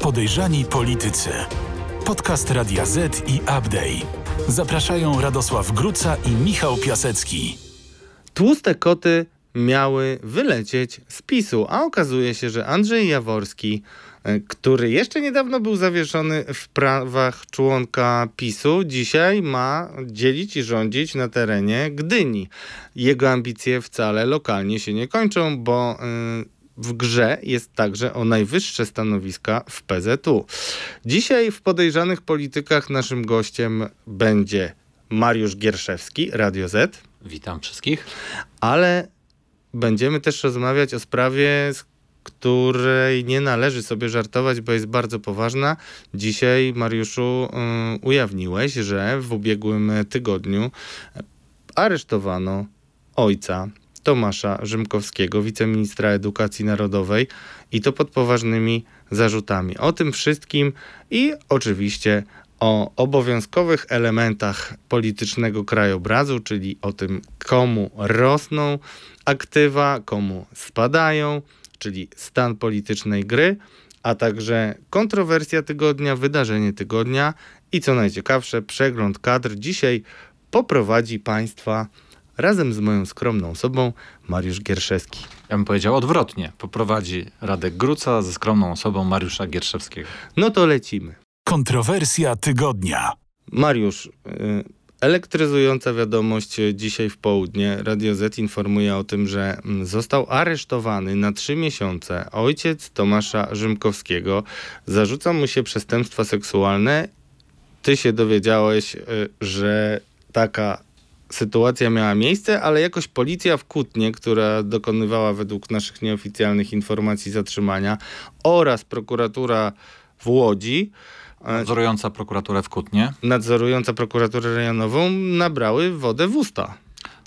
Podejrzani politycy. Podcast Radia Z i Update. Zapraszają Radosław Gruca i Michał Piasecki. Tłuste koty miały wylecieć z PiSu, a okazuje się, że Andrzej Jaworski, e, który jeszcze niedawno był zawieszony w prawach członka PiSu, dzisiaj ma dzielić i rządzić na terenie Gdyni. Jego ambicje wcale lokalnie się nie kończą, bo yy, w grze jest także o najwyższe stanowiska w PZU. Dzisiaj w podejrzanych politykach naszym gościem będzie Mariusz Gierszewski, Radio Z. Witam wszystkich. Ale będziemy też rozmawiać o sprawie, z której nie należy sobie żartować, bo jest bardzo poważna. Dzisiaj, Mariuszu, yy, ujawniłeś, że w ubiegłym tygodniu aresztowano ojca Tomasza Rzymkowskiego, wiceministra edukacji narodowej i to pod poważnymi zarzutami. O tym wszystkim i oczywiście o obowiązkowych elementach politycznego krajobrazu, czyli o tym, komu rosną aktywa, komu spadają, czyli stan politycznej gry, a także kontrowersja tygodnia, wydarzenie tygodnia i co najciekawsze, przegląd kadr. Dzisiaj poprowadzi Państwa razem z moją skromną osobą Mariusz Gierszewski. Ja bym powiedział odwrotnie. Poprowadzi Radek Gruca ze skromną osobą Mariusza Gierszewskiego. No to lecimy. Kontrowersja tygodnia. Mariusz, y, elektryzująca wiadomość dzisiaj w południe. Radio Z informuje o tym, że mm, został aresztowany na trzy miesiące ojciec Tomasza Rzymkowskiego. Zarzuca mu się przestępstwa seksualne. Ty się dowiedziałeś, y, że taka sytuacja miała miejsce, ale jakoś policja w Kutnie, która dokonywała według naszych nieoficjalnych informacji zatrzymania oraz prokuratura w Łodzi Nadzorująca prokuraturę w Kutnie. Nadzorująca prokuraturę rejonową nabrały wodę w usta.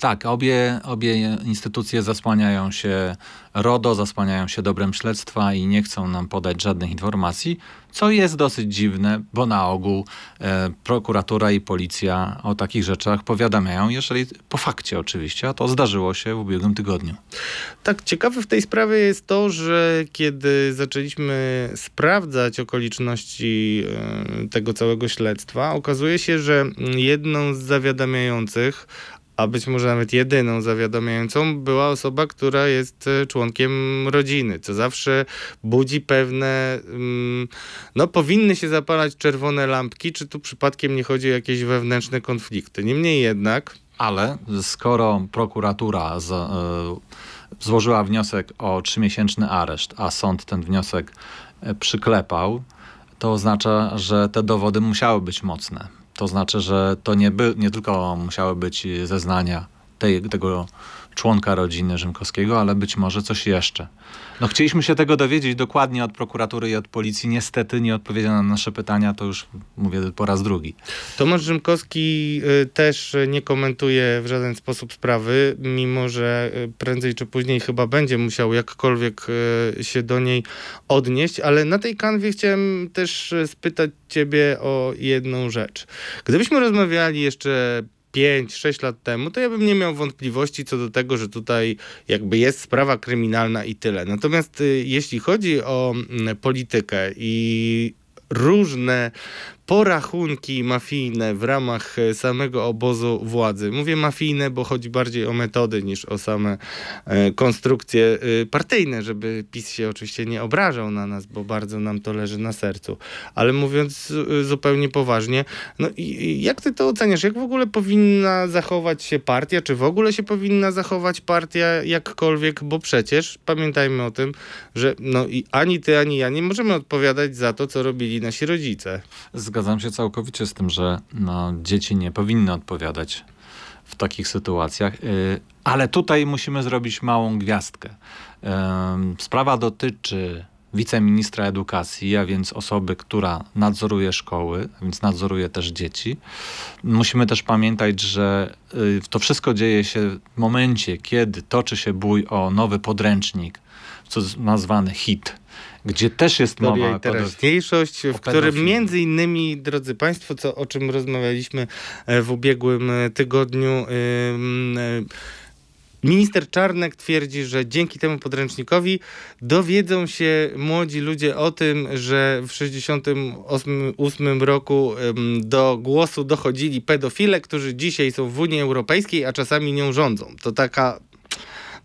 Tak, obie, obie instytucje zasłaniają się RODO, zasłaniają się dobrem śledztwa i nie chcą nam podać żadnych informacji, co jest dosyć dziwne, bo na ogół e, prokuratura i policja o takich rzeczach powiadamiają, jeżeli po fakcie oczywiście, a to zdarzyło się w ubiegłym tygodniu. Tak, ciekawe w tej sprawie jest to, że kiedy zaczęliśmy sprawdzać okoliczności e, tego całego śledztwa, okazuje się, że jedną z zawiadamiających a być może nawet jedyną zawiadamiającą była osoba, która jest e, członkiem rodziny, co zawsze budzi pewne, mm, no powinny się zapalać czerwone lampki, czy tu przypadkiem nie chodzi o jakieś wewnętrzne konflikty. Niemniej jednak... Ale skoro prokuratura z, y, złożyła wniosek o trzymiesięczny areszt, a sąd ten wniosek e, przyklepał, to oznacza, że te dowody musiały być mocne to znaczy, że to nie, by, nie tylko musiały być zeznania tej, tego członka rodziny Rzymkowskiego, ale być może coś jeszcze. No chcieliśmy się tego dowiedzieć dokładnie od prokuratury i od policji. Niestety nie odpowiedziano na nasze pytania, to już mówię po raz drugi. Tomasz Rzymkowski y, też nie komentuje w żaden sposób sprawy, mimo że y, prędzej czy później chyba będzie musiał jakkolwiek y, się do niej odnieść, ale na tej kanwie chciałem też spytać ciebie o jedną rzecz. Gdybyśmy rozmawiali jeszcze 5-6 lat temu, to ja bym nie miał wątpliwości co do tego, że tutaj jakby jest sprawa kryminalna i tyle. Natomiast y, jeśli chodzi o mm, politykę i różne porachunki mafijne w ramach e, samego obozu władzy. Mówię mafijne, bo chodzi bardziej o metody niż o same e, konstrukcje e, partyjne, żeby PiS się oczywiście nie obrażał na nas, bo bardzo nam to leży na sercu. Ale mówiąc zupełnie poważnie, no i jak ty to oceniasz? Jak w ogóle powinna zachować się partia? Czy w ogóle się powinna zachować partia jakkolwiek? Bo przecież pamiętajmy o tym, że no i ani ty, ani ja nie możemy odpowiadać za to, co robili nasi rodzice. Zgadzam zgadzam się całkowicie z tym, że no, dzieci nie powinny odpowiadać w takich sytuacjach, y, ale tutaj musimy zrobić małą gwiazdkę. Sprawa dotyczy wiceministra edukacji, a więc osoby, która nadzoruje szkoły, więc nadzoruje też dzieci. Musimy też pamiętać, że y, to wszystko dzieje się w momencie, kiedy toczy się bój o nowy podręcznik, co nazwany HIT, gdzie też jest Historia mowa i teraźniejszość, w którym między innymi, drodzy Państwo, co, o czym rozmawialiśmy e, w ubiegłym e, tygodniu, yy, Minister Czarnek twierdzi, że dzięki temu podręcznikowi dowiedzą się młodzi ludzie o tym, że w 1968 roku do głosu dochodzili pedofile, którzy dzisiaj są w Unii Europejskiej, a czasami nią rządzą. To taka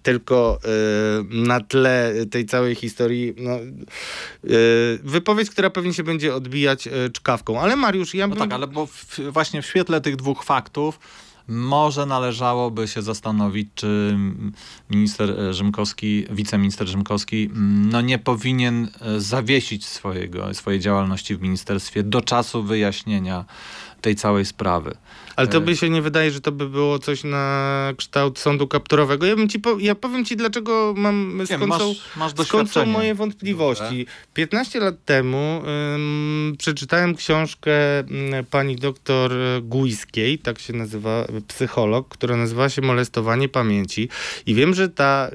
tylko y, na tle tej całej historii no, y, wypowiedź, która pewnie się będzie odbijać y, czkawką. Ale Mariusz, ja no bym... No tak, ale bo w, właśnie w świetle tych dwóch faktów może należałoby się zastanowić, czy minister Rzymkowski, wiceminister Rzymkowski mm, no nie powinien zawiesić swojego, swojej działalności w ministerstwie do czasu wyjaśnienia tej całej sprawy. Ale to by się nie wydaje, że to by było coś na kształt sądu kapturowego. Ja, bym ci po, ja powiem ci, dlaczego mam, skąd, Wiem, masz, są, masz skąd są moje wątpliwości. 15 lat temu przeczytałem książkę pani doktor Gujskiej, tak się nazywa, psycholog, która nazywa się Molestowanie pamięci. I wiem, że ta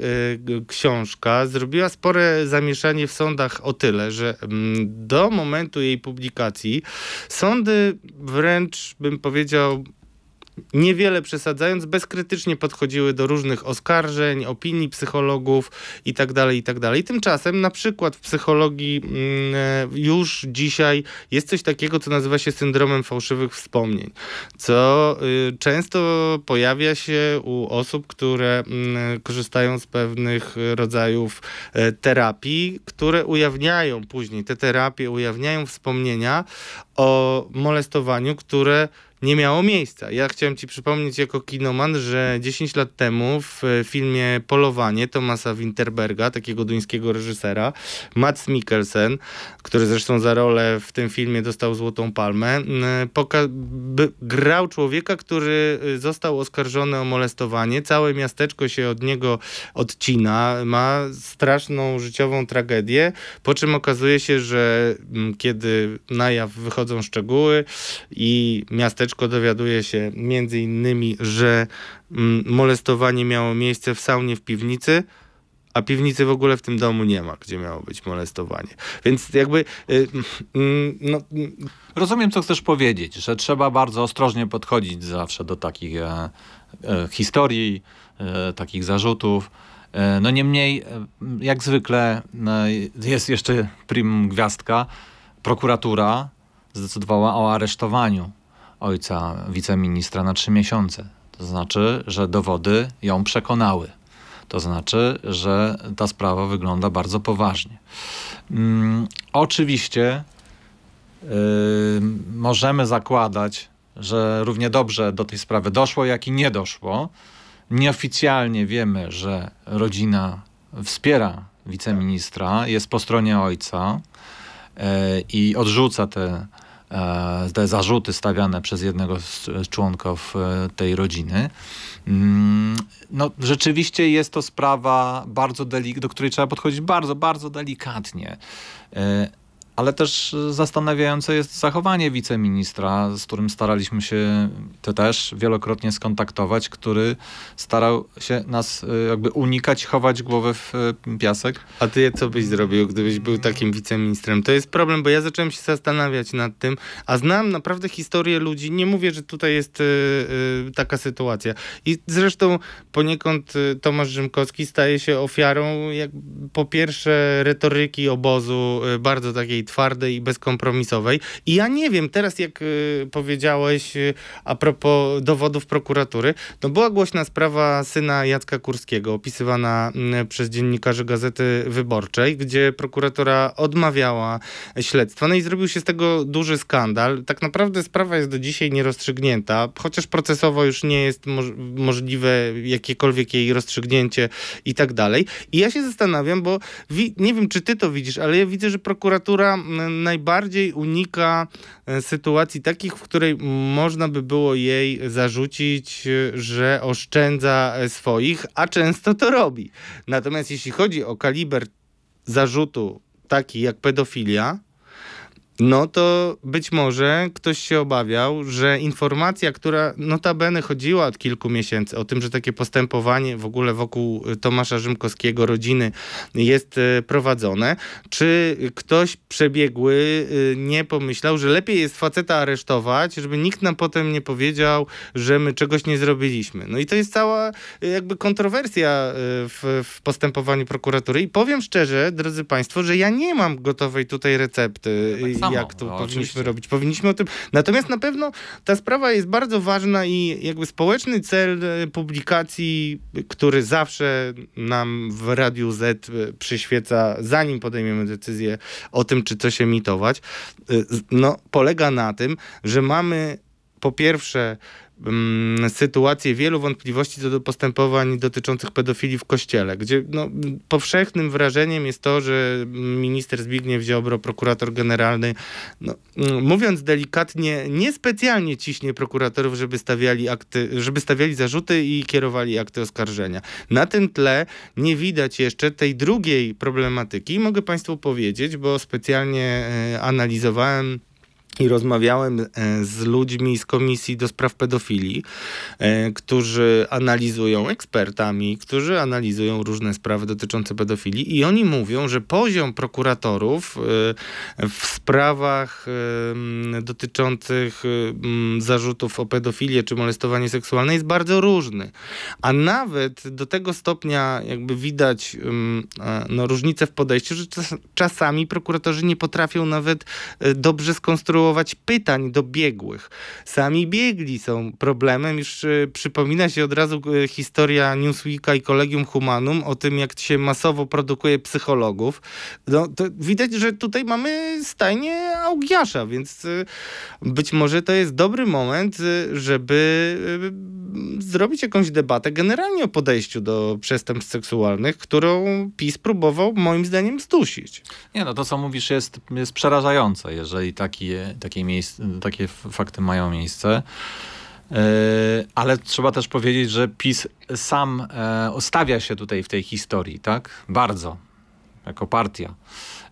y, książka zrobiła spore zamieszanie w sądach o tyle, że do momentu jej publikacji sądy wręcz bym powiedział niewiele przesadzając, bezkrytycznie podchodziły do różnych oskarżeń, opinii psychologów itd., tak itd. Tak Tymczasem na przykład w psychologii mm, e, już dzisiaj jest coś takiego, co nazywa się syndromem fałszywych wspomnień, co y, często pojawia się u osób, które mm, korzystają z pewnych rodzajów e, terapii, które ujawniają później, te terapie ujawniają wspomnienia o molestowaniu, które nie miało miejsca. Ja chciałem ci przypomnieć jako kinoman, że 10 lat temu w filmie Polowanie Tomasa Winterberga, takiego duńskiego reżysera, Mats Mikkelsen, który zresztą za rolę w tym filmie dostał Złotą Palmę, grał człowieka, który został oskarżony o molestowanie. Całe miasteczko się od niego odcina, ma straszną życiową tragedię, po czym okazuje się, że kiedy na jaw wychodzą szczegóły i miasteczko dziecko dowiaduje się między innymi, że mm, molestowanie miało miejsce w saunie w piwnicy, a piwnicy w ogóle w tym domu nie ma, gdzie miało być molestowanie. Więc jakby. Y, mm, no, mm. Rozumiem, co chcesz powiedzieć, że trzeba bardzo ostrożnie podchodzić zawsze do takich e, e, historii, e, takich zarzutów. E, no niemniej, e, jak zwykle, no, jest jeszcze prim gwiazdka. Prokuratura zdecydowała o aresztowaniu ojca wiceministra na trzy miesiące. To znaczy, że dowody ją przekonały. To znaczy, że ta sprawa wygląda bardzo poważnie. Hmm, oczywiście yy, możemy zakładać, że równie dobrze do tej sprawy doszło, jak i nie doszło. Nieoficjalnie wiemy, że rodzina wspiera wiceministra, jest po stronie ojca yy, i odrzuca te te zarzuty stawiane przez jednego z członków e, tej rodziny. Mm, no, rzeczywiście jest to sprawa bardzo delik- do której trzeba podchodzić bardzo, bardzo delikatnie. E, ale też zastanawiające jest zachowanie wiceministra, z którym staraliśmy się to też wielokrotnie skontaktować, który starał się nas y, jakby unikać, chować głowę w y, piasek. A ty co byś zrobił, gdybyś był takim wiceministrem? To jest problem, bo ja zacząłem się zastanawiać nad tym, a znam naprawdę historię ludzi. Nie mówię, że tutaj jest taka sytuacja. I zresztą poniekąd Tomasz Rzymkowski staje się ofiarą jak, po pierwsze retoryki obozu, bardzo takiej twardej i bezkompromisowej. I ja nie wiem, teraz jak y, powiedziałeś y, a propos dowodów prokuratury, no była głośna sprawa syna Jacka Kurskiego, opisywana y, przez dziennikarzy Gazety Wyborczej, gdzie prokuratora odmawiała śledztwa. No i zrobił się z tego duży skandal. Tak naprawdę sprawa jest do dzisiaj nierozstrzygnięta, chociaż procesowo już nie jest moż możliwe jakiekolwiek jej rozstrzygnięcie i tak dalej. I ja się zastanawiam, bo nie wiem, czy ty to widzisz, ale ja widzę, że prokuratura najbardziej unika e, sytuacji takich, w której można by było jej zarzucić, e, że oszczędza e, swoich, a często to robi. Natomiast jeśli chodzi o kaliber zarzutu taki jak pedofilia, no to być może ktoś się obawiał, że informacja, która notabene chodziła od kilku miesięcy o tym, że takie postępowanie w ogóle wokół Tomasza Rzymkowskiego, rodziny jest e, prowadzone, czy ktoś przebiegły e, nie pomyślał, że lepiej jest faceta aresztować, żeby nikt nam potem nie powiedział, że my czegoś nie zrobiliśmy. No i to jest cała jakby kontrowersja w, w postępowaniu prokuratury i powiem szczerze, drodzy Państwo, że ja nie mam gotowej tutaj recepty. Samo, jak to no, powinniśmy oczywiście. robić. Powinniśmy o tym. Natomiast na pewno ta sprawa jest bardzo ważna i jakby społeczny cel e, publikacji, który zawsze nam w Radiu Z e, przyświeca, zanim podejmiemy decyzję o tym, czy coś emitować, e, no, polega na tym, że mamy po pierwsze sytuację wielu wątpliwości co do postępowań dotyczących pedofilii w kościele, gdzie no, powszechnym wrażeniem jest to, że minister Zbigniew Ziobro, prokurator generalny, no, mm, mówiąc delikatnie, niespecjalnie ciśnie prokuratorów, żeby stawiali, akty, żeby stawiali zarzuty i kierowali akty oskarżenia. Na tym tle nie widać jeszcze tej drugiej problematyki. Mogę Państwu powiedzieć, bo specjalnie e, analizowałem i rozmawiałem e, z ludźmi z Komisji do Spraw Pedofilii, e, którzy analizują, ekspertami, którzy analizują różne sprawy dotyczące pedofilii i oni mówią, że poziom prokuratorów e, w sprawach dotyczących zarzutów o pedofilię czy molestowanie seksualne jest bardzo różny. A nawet do tego stopnia jakby widać no, różnice w podejściu, że czasami prokuratorzy nie potrafią nawet dobrze skonstruować pytań do biegłych. Sami biegli są problemem. Już y, przypomina się od razu y, historia Newsweeka i Kolegium Humanum o tym, jak się masowo produkuje psychologów. No, widać, że tutaj mamy stajnie Augiasza, więc y, być może to jest dobry moment, żeby zrobić jakąś debatę generalnie o podejściu do przestępstw seksualnych, którą PiS próbował moim zdaniem zdusić. Nie, no to co mówisz jest, jest przerażające, jeżeli taki, takie, miejsce, takie fakty mają miejsce. E, ale trzeba też powiedzieć, że PiS sam e, stawia się tutaj w tej historii, tak? Bardzo, jako partia.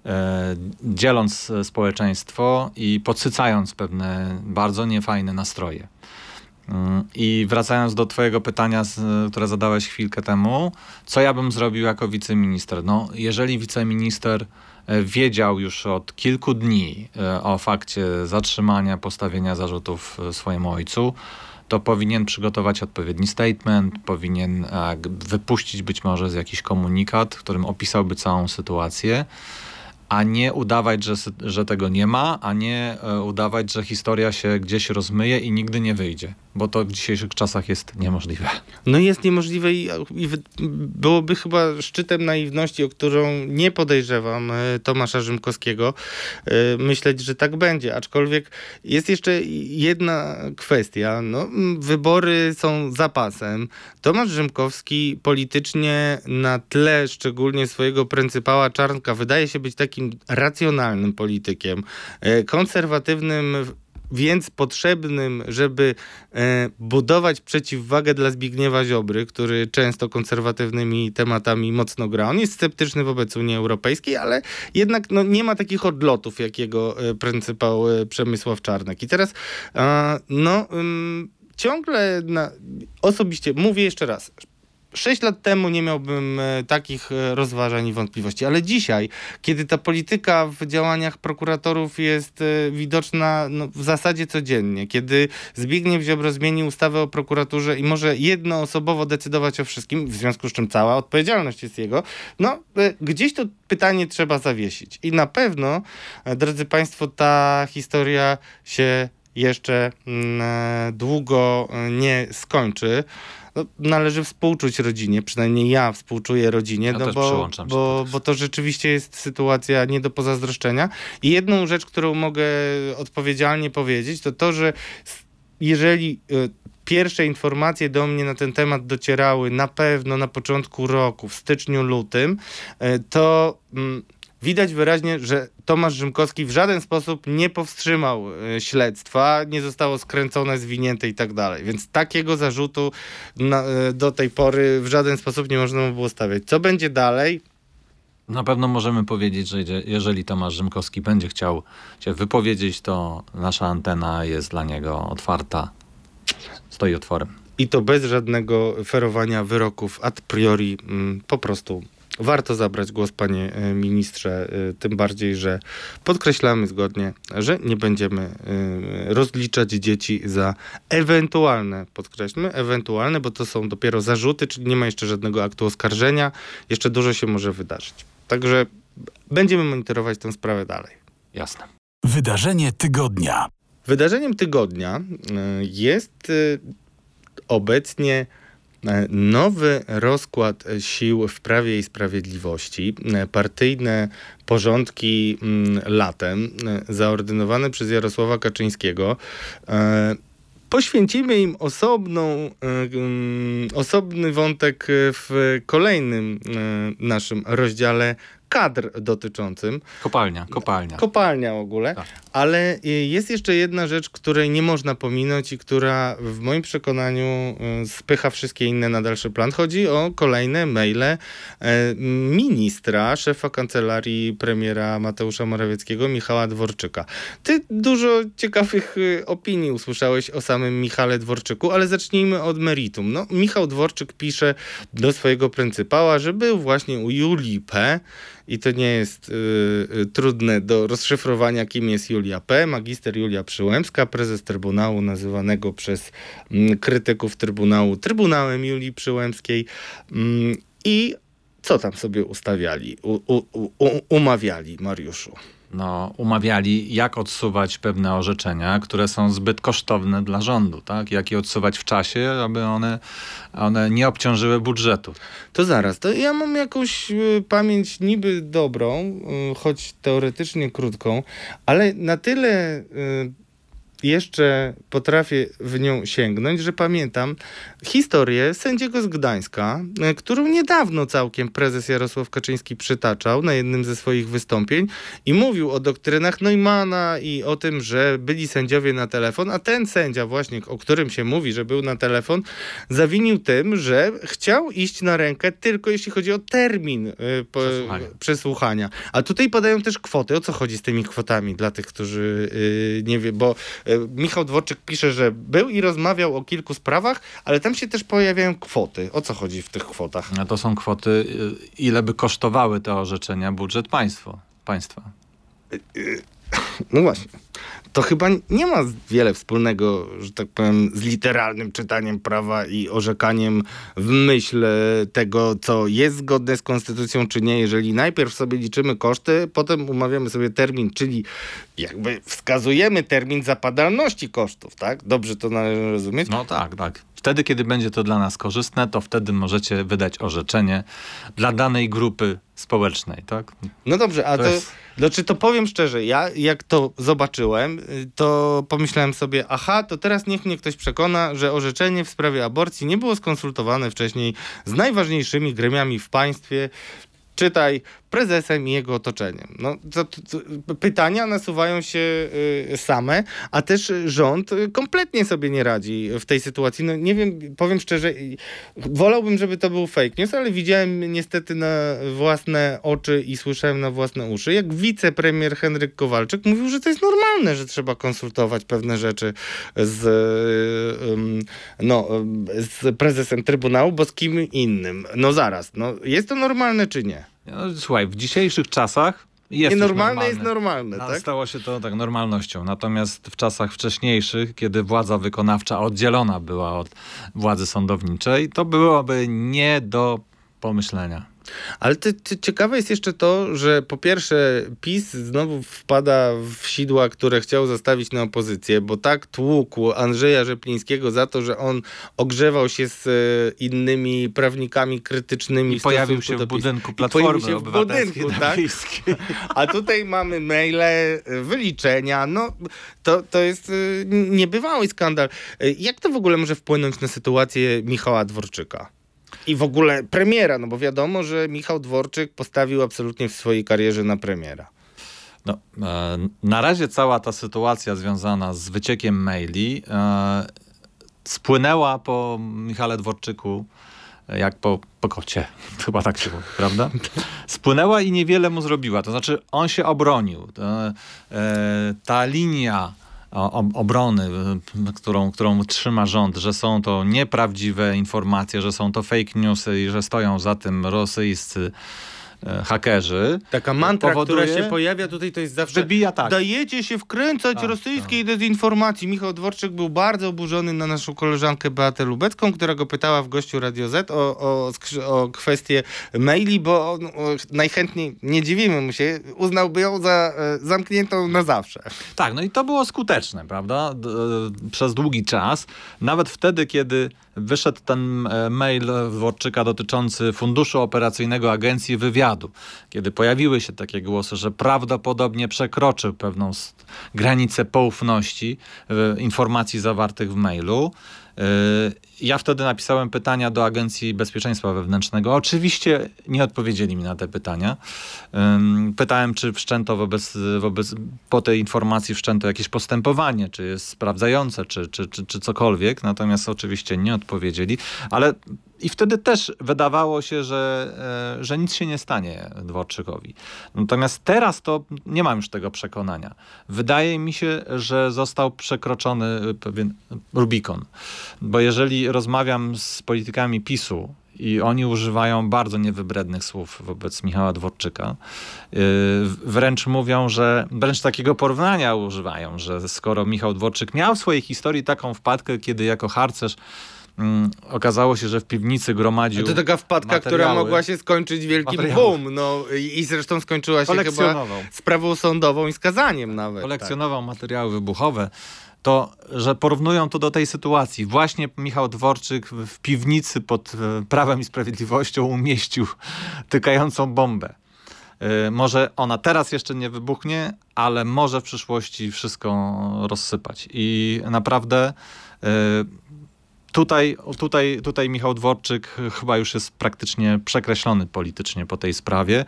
E, dzieląc społeczeństwo i podsycając pewne bardzo niefajne nastroje. I wracając do Twojego pytania, które zadałeś chwilkę temu, co ja bym zrobił jako wiceminister? No, jeżeli wiceminister E, wiedział już od kilku dni e, o fakcie zatrzymania, postawienia zarzutów e, swojemu ojcu, to powinien przygotować odpowiedni statement, powinien wypuścić być może z jakiś komunikat, w którym opisałby całą sytuację a nie udawać, że, że tego nie ma, a nie udawać, że historia się gdzieś rozmyje i nigdy nie wyjdzie bo to w dzisiejszych czasach jest niemożliwe. No jest niemożliwe i, i byłoby chyba szczytem naiwności, o którą nie podejrzewam e, Tomasza Rzymkowskiego, e, myśleć, że tak będzie. Aczkolwiek jest jeszcze jedna kwestia. No, wybory są zapasem. Tomasz Rzymkowski politycznie na tle szczególnie swojego pryncypała Czarnka wydaje się być takim racjonalnym politykiem, e, konserwatywnym więc potrzebnym, żeby e, budować przeciwwagę dla Zbigniewa Ziobry, który często konserwatywnymi tematami mocno gra. On jest sceptyczny wobec Unii Europejskiej, ale jednak no, nie ma takich odlotów, jak jego e, pryncypał e, Przemysław Czarnek. I teraz no ciągle na, osobiście mówię jeszcze raz, Sześć lat temu nie miałbym e, takich e, rozważań i wątpliwości, ale dzisiaj, kiedy ta polityka w działaniach prokuratorów jest e, widoczna no, w zasadzie codziennie, kiedy Zbigniew Ziobro zmienił ustawę o prokuraturze i może jednoosobowo decydować o wszystkim, w związku z czym cała odpowiedzialność jest jego, no gdzieś to pytanie trzeba zawiesić. I na pewno, drodzy Państwo, ta historia się jeszcze mm, długo nie skończy no, należy współczuć rodzinie, przynajmniej ja współczuję rodzinie, ja no bo, bo, bo to rzeczywiście jest sytuacja nie do pozazdroszczenia. I jedną rzecz, którą mogę odpowiedzialnie powiedzieć, to to, że jeżeli y, pierwsze informacje do mnie na ten temat docierały na pewno na początku roku, w styczniu, lutym, to mm, widać wyraźnie, że Tomasz Rzymkowski w żaden sposób nie powstrzymał e, śledztwa, nie zostało skręcone, zwinięte i tak dalej. Więc takiego zarzutu na, e, do tej pory w żaden sposób nie można było stawiać. Co będzie dalej? Na pewno możemy powiedzieć, że jeżeli Tomasz Rzymkowski będzie chciał się wypowiedzieć, to nasza antena jest dla niego otwarta. Stoi otworem. I to bez żadnego ferowania wyroków a priori, mm, po prostu warto zabrać głos, panie e, ministrze, e, tym bardziej, że podkreślamy zgodnie, że nie będziemy e, rozliczać dzieci za ewentualne, podkreślmy, ewentualne, bo to są dopiero zarzuty, czyli nie ma jeszcze żadnego aktu oskarżenia, jeszcze dużo się może wydarzyć. Także będziemy monitorować tę sprawę dalej. Jasne. Wydarzenie tygodnia. Wydarzeniem tygodnia jest obecnie nowy rozkład sił w Prawie i Sprawiedliwości, e, partyjne porządki mm, latem, e, zaordynowane przez Jarosława Kaczyńskiego, poświęcimy im osobną, mm, osobny wątek w kolejnym naszym rozdziale kadr dotyczącym. Kopalnia, kopalnia. Kopalnia w ogóle. Tak. Ale y, jest jeszcze jedna rzecz, której nie można pominąć i która w moim przekonaniu y, spycha wszystkie inne na dalszy plan. Chodzi o kolejne maile e, ministra, szefa kancelarii premiera Mateusza Morawieckiego, Michała Dworczyka. Ty dużo ciekawych y, opinii usłyszałeś o samym Michale Dworczyku, ale zacznijmy od meritum. No, Michał Dworczyk pisze do swojego pryncypała, że był właśnie u Julii P., i to nie jest y, y, trudne do rozszyfrowania, kim jest Julia P., magister Julia Przyłębska, prezes Trybunału nazywanego przez y, krytyków Trybunału Trybunałem Julii Przyłębskiej mm, i co tam sobie ustawiali, u, u, u, umawiali, Mariuszu? No, umawiali, jak odsuwać pewne orzeczenia, które są zbyt kosztowne dla rządu, tak? Jak je odsuwać w czasie, aby one, one nie obciążyły budżetu. To zaraz, to ja mam jakąś y, pamięć niby dobrą, y, choć teoretycznie krótką, ale na tyle y, jeszcze potrafię w nią sięgnąć, że pamiętam historię sędziego z Gdańska, e, którą niedawno całkiem prezes Jarosław Kaczyński przytaczał na jednym ze swoich wystąpień i mówił o doktrynach Neumana i o tym, że byli sędziowie na telefon, a ten sędzia właśnie, o którym się mówi, że był na telefon, zawinił tym, że chciał iść na rękę tylko jeśli chodzi o termin po, przesłuchania. przesłuchania. A tutaj padają też kwoty. O co chodzi z tymi kwotami dla tych, którzy y, nie wie, bo E, Michał Dworczyk pisze, że był i rozmawiał o kilku sprawach, ale tam się też pojawiają kwoty. O co chodzi w tych kwotach? A to są kwoty, y, ile by kosztowały te orzeczenia budżet państwo, państwa. No właśnie to chyba nie ma wiele wspólnego, że tak powiem, z literalnym czytaniem prawa i orzekaniem w myśl tego, co jest zgodne z konstytucją, czy nie. Jeżeli najpierw sobie liczymy koszty, potem umawiamy sobie termin, czyli jakby wskazujemy termin zapadalności kosztów, tak? Dobrze to należy rozumieć? No tak, tak. Wtedy, kiedy będzie to dla nas korzystne, to wtedy możecie wydać orzeczenie dla danej grupy społecznej, tak? No dobrze, a to, to jest... znaczy to powiem szczerze, ja jak to zobaczyłem, to pomyślałem sobie, aha, to teraz niech mnie ktoś przekona, że orzeczenie w sprawie aborcji nie było skonsultowane wcześniej z najważniejszymi gremiami w państwie, czytaj prezesem i jego otoczeniem. No, to, to, to, pytania nasuwają się y, same, a też rząd kompletnie sobie nie radzi w tej sytuacji. No, nie wiem, powiem szczerze, wolałbym, żeby to był fake news, ale widziałem niestety na własne oczy i słyszałem na własne uszy, jak wicepremier Henryk Kowalczyk mówił, że to jest normalne, że trzeba konsultować pewne rzeczy z, y, no, z prezesem Trybunału, bo z kim innym. No zaraz, no, jest to normalne czy nie? No, słuchaj, w dzisiejszych czasach jest Nienormalne jest normalne, tak? Stało się to tak normalnością. Natomiast w czasach wcześniejszych, kiedy władza wykonawcza oddzielona była od władzy sądowniczej, to byłoby nie do pomyślenia. Ale ty, ty, ciekawe jest jeszcze to, że po pierwsze PiS znowu wpada w sidła, które chciał zastawić na opozycję, bo tak tłukł Andrzeja Rzeplińskiego za to, że on ogrzewał się z e, innymi prawnikami krytycznymi. I pojawił się w budynku Platformy się w budynku, tak? A tutaj mamy maile, e, wyliczenia, no to, to jest e, niebywały skandal. Jak to w ogóle może wpłynąć na sytuację Michała Dworczyka? I w ogóle premiera, no bo wiadomo, że Michał Dworczyk postawił absolutnie w swojej karierze na premiera. No, e, na razie cała ta sytuacja związana z wyciekiem maili e, spłynęła po Michale Dworczyku jak po, po kocie, chyba tak się mówi, prawda? Spłynęła i niewiele mu zrobiła, to znaczy on się obronił. To, e, ta linia obrony, e, którą, którą trzyma rząd, że są to nieprawdziwe informacje, że są to fake newsy i że stoją za tym rosyjscy hakerzy. Taka mantra, powoduje, która się pojawia tutaj, to jest zawsze wybija tak. dajecie się wkręcać tak, rosyjskiej tak. dezinformacji. Michał Dworczyk był bardzo oburzony na naszą koleżankę Beatę Lubecką, która go pytała w gościu Radio Z o, o, o kwestię maili, bo on, o, najchętniej, nie dziwimy mu się, uznałby ją za e, zamkniętą na zawsze. Tak, no i to było skuteczne, prawda? D przez długi czas. Nawet wtedy, kiedy wyszedł ten e, mail Dworczyka dotyczący funduszu operacyjnego Agencji Wywiadu, kiedy pojawiły się takie głosy, że prawdopodobnie przekroczył pewną granicę poufności e, informacji zawartych w mailu. Ja wtedy napisałem pytania do Agencji Bezpieczeństwa Wewnętrznego. Oczywiście nie odpowiedzieli mi na te pytania. Pytałem, czy wszczęto wobec, wobec po tej informacji wszczęto jakieś postępowanie, czy jest sprawdzające, czy, czy, czy, czy cokolwiek. Natomiast oczywiście nie odpowiedzieli, ale i wtedy też wydawało się, że, e, że nic się nie stanie Dworczykowi. Natomiast teraz to nie mam już tego przekonania. Wydaje mi się, że został przekroczony pewien Rubikon. Bo jeżeli rozmawiam z politykami PiSu i oni używają bardzo niewybrednych słów wobec Michała Dworczyka. Y, wręcz mówią, że wręcz takiego porównania używają, że skoro Michał Dworczyk miał w swojej historii taką wpadkę, kiedy jako harcerz Mm, okazało się, że w piwnicy gromadził. To taka wpadka, która mogła się skończyć wielkim boom. No, i, zresztą skończyła się chyba sprawą sądową i skazaniem nawet. Kolekcjonował tak. materiały wybuchowe to, że porównują to do tej sytuacji. Właśnie Michał Dworczyk w piwnicy pod e, Prawem i Sprawiedliwością umieścił tykającą bombę. E, może ona teraz jeszcze nie wybuchnie, ale może w przyszłości wszystko rozsypać. I naprawdę e, Tutaj, tutaj, tutaj Michał Dworczyk chyba już jest praktycznie przekreślony politycznie po tej sprawie.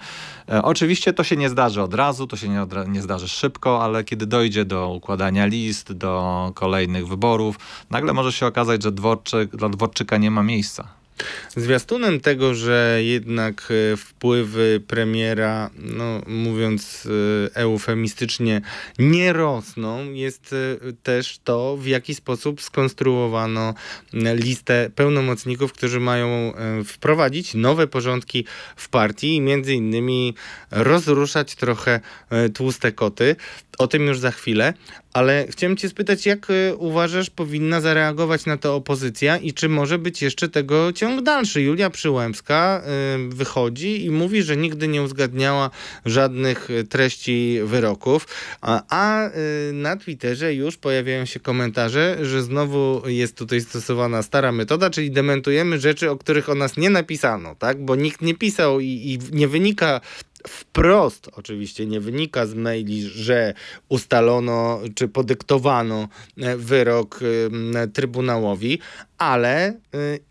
E, oczywiście to się nie zdarzy od razu, to się nie, nie zdarzy szybko, ale kiedy dojdzie do układania list, do kolejnych wyborów, nagle może się okazać, że Dworczyk, dla Dworczyka nie ma miejsca. Zwiastunem tego, że jednak e, wpływy premiera, no, mówiąc e, eufemistycznie, nie rosną, jest e, też to, w jaki sposób skonstruowano listę pełnomocników, którzy mają wprowadzić nowe porządki w partii i między innymi rozruszać trochę tłuste koty. O tym już za chwilę, ale chciałem cię spytać, jak y, uważasz, powinna zareagować na to opozycja i czy może być jeszcze tego ciąg dalszy? Julia Przyłębska y, wychodzi i mówi, że nigdy nie uzgadniała żadnych y, treści wyroków, a, na Twitterze już pojawiają się komentarze, że znowu jest tutaj stosowana stara metoda, czyli dementujemy rzeczy, o których o nas nie napisano, tak? Bo nikt nie pisał i, i nie wynika wprost oczywiście nie wynika z maili, że ustalono czy podyktowano e, wyrok Trybunałowi, ale e,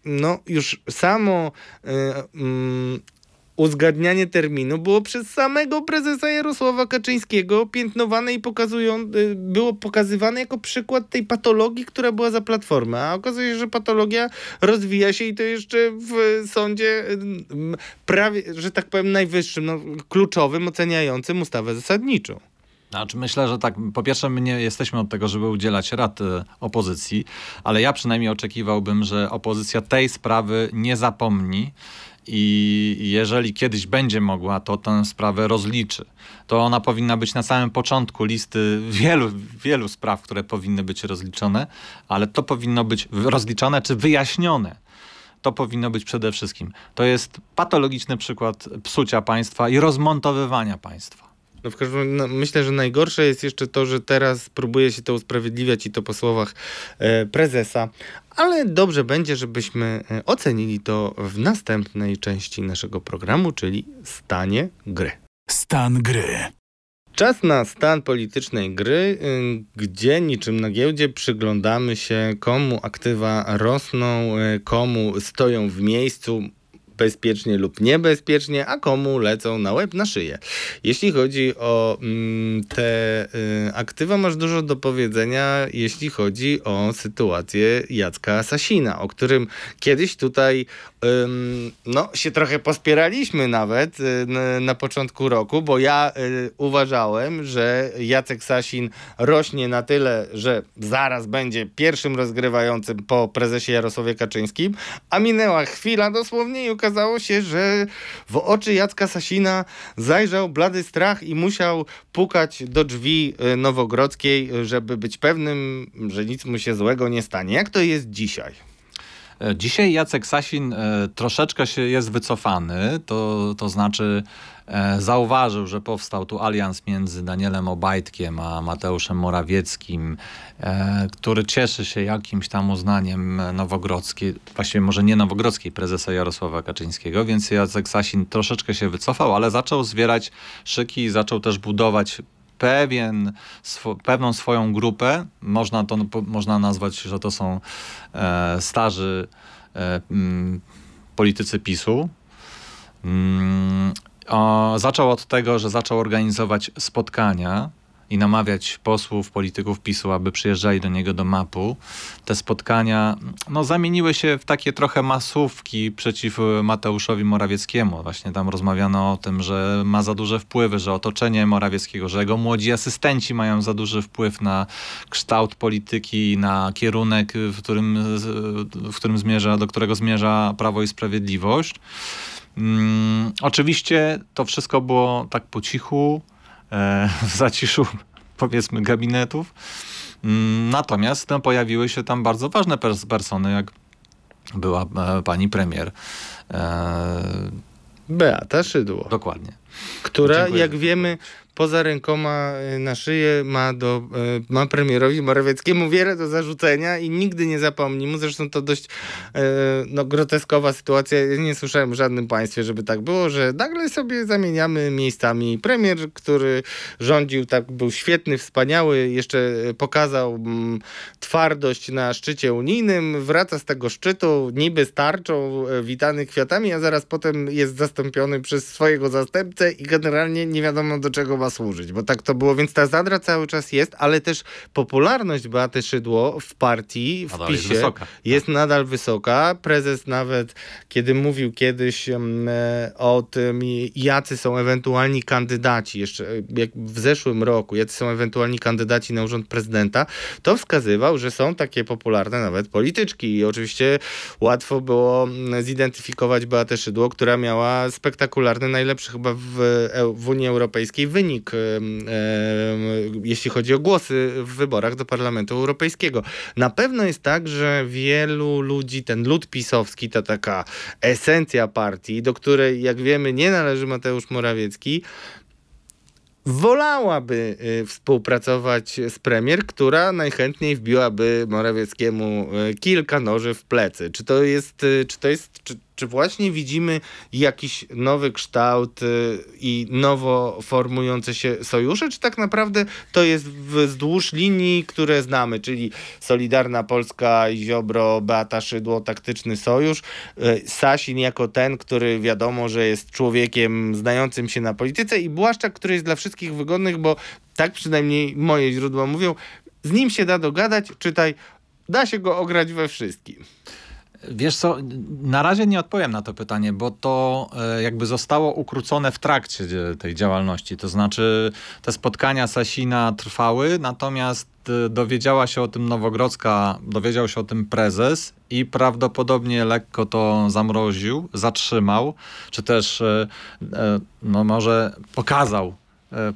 no już samo mm, uzgadnianie terminu było przez samego prezesa Jarosława Kaczyńskiego piętnowane i pokazują, y, było pokazywane jako przykład tej patologii, która była za platformę. A okazuje się, że patologia rozwija się i to jeszcze w sądzie y, prawie, że tak powiem, najwyższym, no, kluczowym, oceniającym ustawę zasadniczą. Znaczy myślę, że tak, po pierwsze my nie jesteśmy od tego, żeby udzielać rad y, opozycji, ale ja przynajmniej oczekiwałbym, że opozycja tej sprawy nie zapomni i jeżeli kiedyś będzie mogła, to tę sprawę rozliczy. To ona powinna być na samym początku listy wielu, wielu spraw, które powinny być rozliczone, ale to powinno być rozliczone czy wyjaśnione. To powinno być przede wszystkim. To jest patologiczny przykład psucia państwa i rozmontowywania państwa. No w każdym no, myślę, że najgorsze jest jeszcze to, że teraz próbuje się to usprawiedliwiać i to po słowach e, prezesa, ale dobrze będzie, żebyśmy e, ocenili to w następnej części naszego programu, czyli stanie gry. Stan gry. Czas na stan politycznej gry, y, gdzie niczym na giełdzie przyglądamy się, komu aktywa rosną, y, komu stoją w miejscu bezpiecznie lub niebezpiecznie, a komu lecą na łeb, na szyję. Jeśli chodzi o mm, te y, aktywa, masz dużo do powiedzenia, jeśli chodzi o sytuację Jacka Sasina, o którym kiedyś tutaj no, się trochę pospieraliśmy nawet y, na, początku roku, bo ja y, uważałem, że Jacek Sasin rośnie na tyle, że zaraz będzie pierwszym rozgrywającym po prezesie Jarosławie Kaczyńskim, a minęła chwila dosłownie i okazało się, że w oczy Jacka Sasina zajrzał blady strach i musiał pukać do drzwi y, Nowogrodzkiej, żeby być pewnym, że nic mu się złego nie stanie. Jak to jest dzisiaj? E, Dzisiaj Jacek Sasin e, troszeczkę się jest wycofany, to, to znaczy e, zauważył, że powstał tu alians między Danielem Obajtkiem a Mateuszem Morawieckim, który cieszy się jakimś tam uznaniem Nowogrodzkiej, właściwie może nie Nowogrodzkiej, prezesa Jarosława Kaczyńskiego, więc Jacek Sasin troszeczkę się wycofał, ale zaczął zwierać szyki i zaczął też budować pewien, swo, pewną swoją grupę. Można to można nazwać, że to są e, starzy e, mm, politycy PiSu. Mm, o, zaczął od tego, że zaczął organizować spotkania i namawiać posłów, polityków PiSu, aby przyjeżdżali do niego do mapu. Te spotkania no, zamieniły się w takie trochę masówki przeciw e, Mateuszowi Morawieckiemu. Właśnie tam rozmawiano o tym, że ma za duże wpływy, że otoczenie Morawieckiego, że jego młodzi asystenci mają za duży wpływ na kształt polityki, na kierunek, w którym, w którym zmierza, do którego zmierza Prawo i Sprawiedliwość. Mm, oczywiście to wszystko było tak po cichu, w zaciszu powiedzmy gabinetów. Mm, Natomiast no, pojawiły się tam bardzo ważne pers- persony, jak była e, pani premier. E, Beata Szydło, dokładnie. która Dziękuję jak wiemy poza rękoma y, na szyję ma, do, y, ma premierowi Morawieckiemu wiele do zarzucenia i nigdy nie zapomni mu. Zresztą to dość y, no, groteskowa sytuacja. Ja nie słyszałem w żadnym państwie, żeby tak było, że nagle sobie zamieniamy miejscami. Premier, który rządził, tak był świetny, wspaniały, jeszcze pokazał mm, twardość na szczycie unijnym, wraca z tego szczytu niby z tarczą, e, witany kwiatami, a zaraz potem jest zastąpiony przez swojego zastępcę i generalnie nie wiadomo do czego ma służyć, bo tak to było, więc ta zadra cały czas jest, ale też popularność Beaty Szydło w partii, w Nadal jest PiSie wysoka. jest nadal wysoka. Prezes nawet, kiedy mówił kiedyś e, o tym, jacy są ewentualni kandydaci, jeszcze e, jak w zeszłym roku, jacy są ewentualni kandydaci na urząd prezydenta, to wskazywał, że są takie popularne nawet polityczki. I oczywiście łatwo było mm, zidentyfikować Beatę Szydło, która miała spektakularny, najlepszy chyba w, Eu- w Unii Europejskiej wynik, em, jeśli chodzi o głosy w wyborach do Parlamentu Europejskiego. Na pewno jest tak, że wielu ludzi, ten lud pisowski, ta taka esencja partii, do której, jak wiemy, nie należy Mateusz Morawiecki, wolałaby y, współpracować z premier, która najchętniej wbiłaby Morawieckiemu y, kilka noży w plecy. Czy to jest, y, czy to jest, czy, czy właśnie widzimy jakiś nowy kształt y, i nowo formujące się sojusze, czy tak naprawdę to jest wzdłuż linii, które znamy, czyli Solidarna Polska, Ziobro, Beata Szydło, taktyczny sojusz, y, Sasin jako ten, który wiadomo, że jest człowiekiem znającym się na polityce i Błaszczak, który jest dla wszystkich wygodnych, bo tak przynajmniej moje źródła mówią, z nim się da dogadać, czytaj, da się go ograć we wszystkim. Wiesz co, na razie nie odpowiem na to pytanie, bo to e, jakby zostało ukrócone w trakcie tej działalności. To znaczy te spotkania Sasina trwały, natomiast e, dowiedziała się o tym Nowogrodzka, dowiedział się o tym prezes i prawdopodobnie lekko to zamroził, zatrzymał, czy też e, no może pokazał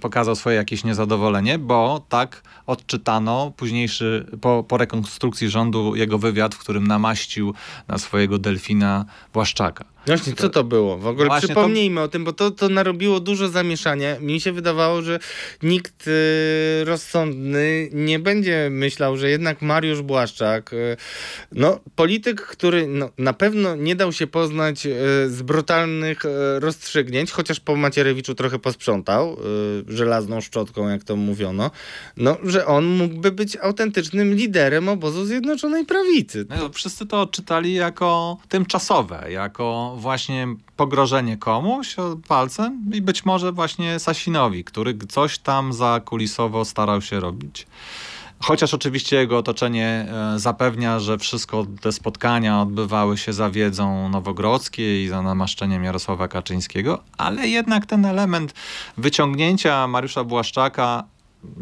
pokazał swoje jakieś niezadowolenie, bo tak odczytano późniejszy, po, po rekonstrukcji rządu jego wywiad, w którym namaścił na swojego delfina Błaszczaka. Właśnie, co to było? W ogóle Właśnie to- przypomnijmy o tym, bo to, to narobiło dużo zamieszania. Mi się wydawało, że nikt y, rozsądny nie będzie myślał, że jednak Mariusz Błaszczak, y, no polityk, który no, na pewno nie dał się poznać y, z brutalnych y, rozstrzygnięć, chociaż po Macierewiczu trochę posprzątał y, żelazną szczotką, jak to mówiono, no, że on mógłby być autentycznym liderem obozu Zjednoczonej Prawicy. No, wszyscy to odczytali jako tymczasowe, jako właśnie pogrożenie komuś palcem i być może właśnie Sasinowi, który coś tam zakulisowo starał się robić. Chociaż oczywiście jego otoczenie e, zapewnia, że wszystko te spotkania odbywały się za wiedzą Nowogrodzkiej i za namaszczeniem Jarosława Kaczyńskiego, ale jednak ten element wyciągnięcia Mariusza Błaszczaka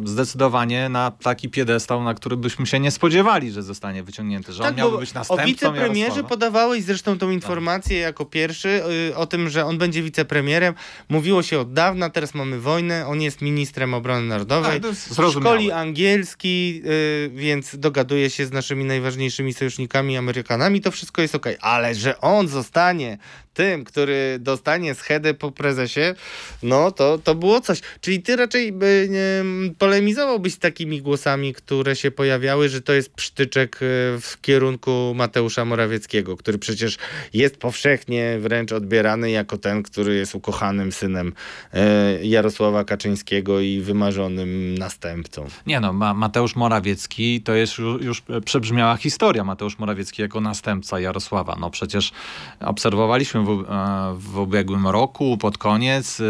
zdecydowanie na taki piedestał, na który byśmy się nie spodziewali, że zostanie wyciągnięty, że Tak, on miałby być następcą O wicepremierze Jarosława. podawałeś zresztą tą informację jako pierwszy y, o tym, że on będzie wicepremierem. Mówiło się od dawna, teraz mamy wojnę, on jest ministrem obrony narodowej. Tak. Szkoli angielski, y, więc dogaduje się z naszymi najważniejszymi sojusznikami Amerykanami, to wszystko jest okej. Ale że on zostanie tym, który dostanie schedę po prezesie, no to, to było coś. Czyli ty raczej by, nie, polemizowałbyś z takimi głosami, które się pojawiały, że to jest przytyczek y, w kierunku Mateusza Morawieckiego, który przecież jest powszechnie wręcz odbierany jako ten, który jest ukochanym synem e, Jarosława Kaczyńskiego i wymarzonym następcą. Nie no, Ma Mateusz Morawiecki to jest już, przebrzmiała historia. Mateusz Morawiecki jako następca Jarosława. No przecież obserwowaliśmy w, e, w ubiegłym roku, pod koniec,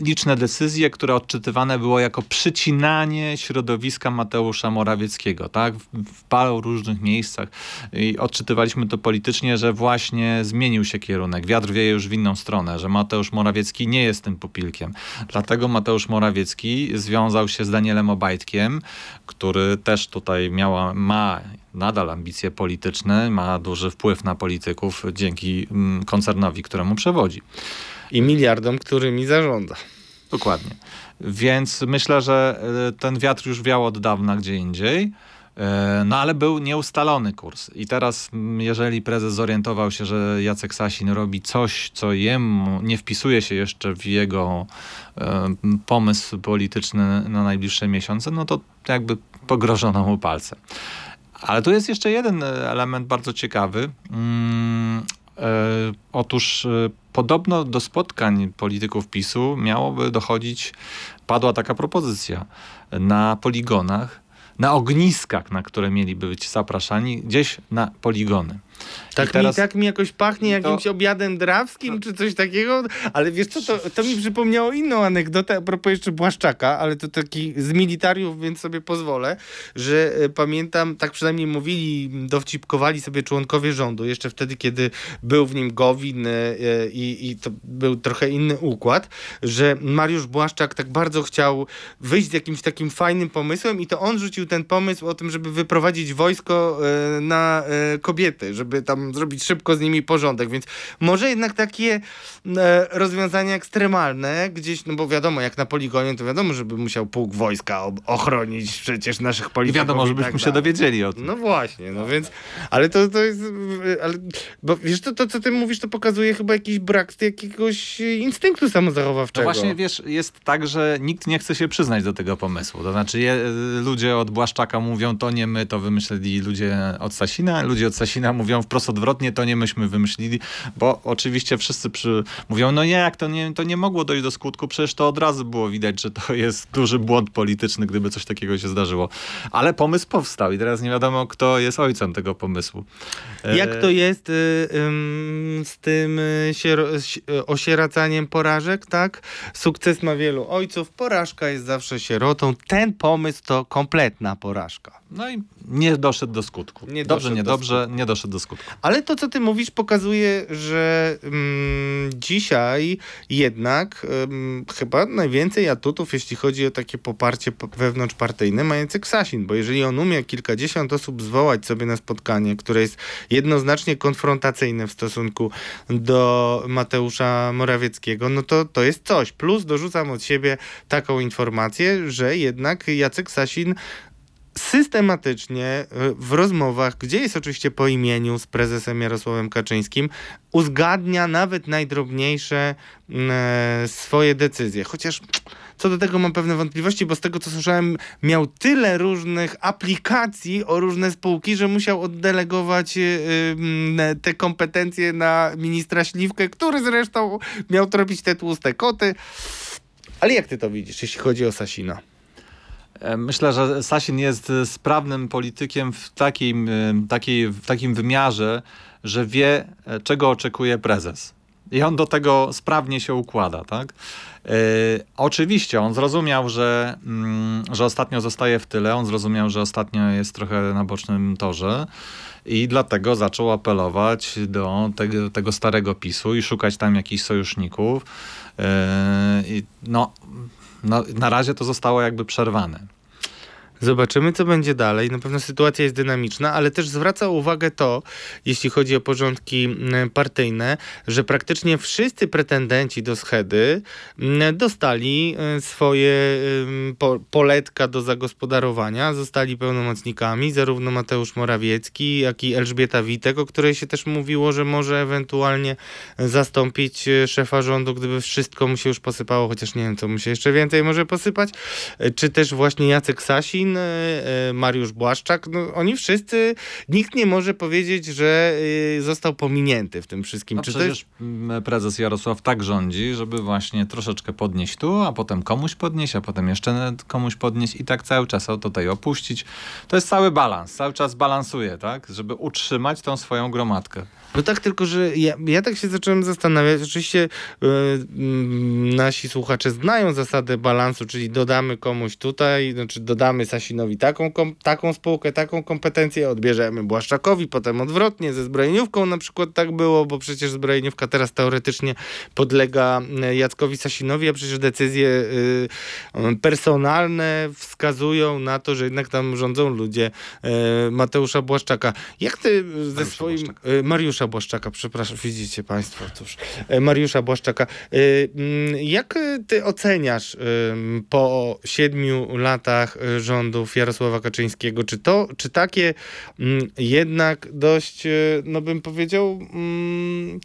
liczne decyzje, które odczytywane było jako przycinanie środowiska Mateusza Morawieckiego, tak? W, w paru różnych miejscach. I odczytywaliśmy to politycznie, że właśnie zmienił się kierunek. Wiatr wieje już w inną stronę, że Mateusz Morawiecki nie jest tym pupilkiem. Dlatego Mateusz Morawiecki związał się z Danielem Obajtkiem, który też tutaj miała, ma nadal ambicje polityczne, ma duży wpływ na polityków dzięki mm, koncernowi, któremu przewodzi. I miliardom, którymi zarządza. Dokładnie. Więc myślę, że e, ten wiatr już wiał od dawna gdzie indziej. E, No ale był nieustalony kurs. I teraz, jeżeli prezes zorientował się, że Jacek Sasin robi coś, co jemu nie wpisuje się jeszcze w jego e, pomysł polityczny na najbliższe miesiące, no to jakby pogrożono mu palce. Ale tu jest jeszcze jeden element bardzo ciekawy. Mm, otóż podobno do spotkań polityków PiSu miałoby dochodzić, padła taka propozycja, na poligonach, na ogniskach, na które mieliby być zapraszani, gdzieś na poligony. Tak, I teraz- mi, tak mi jakoś pachnie to- jakimś obiadem drawskim, czy coś takiego, ale wiesz co, to, to mi przypomniało inną anegdotę a propos jeszcze Błaszczaka, ale to taki z militariów, więc sobie pozwolę, że e, pamiętam, tak przynajmniej mówili, dowcipkowali sobie członkowie rządu, jeszcze wtedy, kiedy był w nim Gowin e, i, i to był trochę inny układ, że Mariusz Błaszczak tak bardzo chciał wyjść z jakimś takim fajnym pomysłem i to on rzucił ten pomysł o tym, żeby wyprowadzić wojsko e, na kobiety, żeby tam zrobić szybko z nimi porządek, więc może jednak takie e, rozwiązania ekstremalne gdzieś, no bo wiadomo, jak na poligonie, to wiadomo, żeby musiał pułk wojska ochronić przecież naszych I polityków. wiadomo, i żebyśmy tak się dowiedzieli o tym. No właśnie, no więc, ale to, to jest, ale, bo wiesz, to, to co ty mówisz, to pokazuje chyba jakiś brak jakiegoś instynktu No samozachowawczego. właśnie, wiesz, jest tak, że nikt nie chce się przyznać do tego pomysłu. To znaczy je, ludzie od Błaszczaka mówią, to nie my to wymyślili ludzie od Sasina, ludzie od Sasina mówią wprost odwrotnie, to nie myśmy wymyślili, bo oczywiście wszyscy przy, mówią, no nie, jak to nie, to nie mogło dojść do skutku, przecież to od razu było widać, że to jest duży błąd polityczny, gdyby coś takiego się zdarzyło. Ale pomysł powstał i teraz nie wiadomo, kto jest ojcem tego pomysłu. Jak E, to jest y, z tym y, y, osieracaniem porażek, tak? Sukces ma wielu ojców, porażka jest zawsze sierotą. Ten pomysł to kompletna porażka. No i nie doszedł do skutku. Nie dobrze, do niedobrze, nie doszedł do skutku. Ale to, co ty mówisz, pokazuje, że mm, dzisiaj jednak ym, chyba najwięcej atutów, jeśli chodzi o takie poparcie wewnątrzpartyjne, ma Jacek Sasin, bo jeżeli on umie kilkadziesiąt osób zwołać sobie na spotkanie, które jest jednoznacznie konfrontacyjne w stosunku do Mateusza Morawieckiego, no to to jest coś. Plus dorzucam od siebie taką informację, że jednak Jacek Sasin systematycznie y, w rozmowach, gdzie jest oczywiście po imieniu z prezesem Jarosławem Kaczyńskim, uzgadnia nawet najdrobniejsze mm, e, swoje decyzje. Chociaż co do tego mam pewne wątpliwości, bo z tego co słyszałem, miał tyle różnych aplikacji o różne spółki, że musiał oddelegować y, y, te kompetencje na ministra Śliwkę, który zresztą miał tropić te tłuste koty. Ale jak ty to widzisz, jeśli chodzi o Sasina? E, myślę, że Sasin jest sprawnym politykiem w takim, takiej, w takim wymiarze, że wie, e, czego oczekuje prezes. I on do tego sprawnie się układa, tak? Yy, oczywiście on zrozumiał, że, mm, że ostatnio zostaje w tyle, on zrozumiał, że ostatnio jest trochę na bocznym torze i dlatego zaczął apelować do tego, tego starego PiSu i szukać tam jakichś sojuszników. Yy, no, no, na razie to zostało jakby przerwane. Zobaczymy, co będzie dalej. Na pewno sytuacja jest dynamiczna, ale też zwraca uwagę to, jeśli chodzi o porządki mm, partyjne, że praktycznie wszyscy pretendenci do schedy mm, dostali y, swoje poletka do zagospodarowania, zostali pełnomocnikami, zarówno Mateusz Morawiecki, jak i Elżbieta Witek, o której się też mówiło, że może ewentualnie zastąpić y, szefa rządu, gdyby wszystko mu się już posypało, chociaż nie wiem, co mu się jeszcze więcej może posypać, y, czy też właśnie Jacek Sasin, E, Mariusz Błaszczak, no, oni wszyscy, nikt nie może powiedzieć, że y, został pominięty w tym wszystkim. No Czy przecież jest... prezes Jarosław tak rządzi, żeby właśnie troszeczkę podnieść tu, a potem komuś podnieść, a potem jeszcze komuś podnieść i tak cały czas o tutaj opuścić. To jest cały balans, cały czas balansuje, tak, żeby utrzymać tą swoją gromadkę. No tak, tylko że ja, ja tak się zacząłem zastanawiać. Oczywiście yy, nasi słuchacze znają zasadę balansu, czyli dodamy komuś tutaj, znaczy dodamy Sasinowi taką, kom, taką spółkę, taką kompetencję, odbierzemy Błaszczakowi, potem odwrotnie, ze zbrojeniówką na przykład tak było, bo przecież zbrojeniówka teraz teoretycznie podlega e, Jackowi Sasinowi, a przecież decyzje yy, personalne wskazują na to, że jednak tam rządzą ludzie yy, Mateusza Błaszczaka. Jak ty ze Mariusza swoim... Błaszczaka. Mariusza Mariusza Błaszczaka, przepraszam, widzicie Państwo, otóż e, Mariusza Błaszczaka. E, mm, jak ty oceniasz po siedmiu latach e, rządów Jarosława Kaczyńskiego, czy to, czy takie mm, jednak dość, no bym powiedział, mm,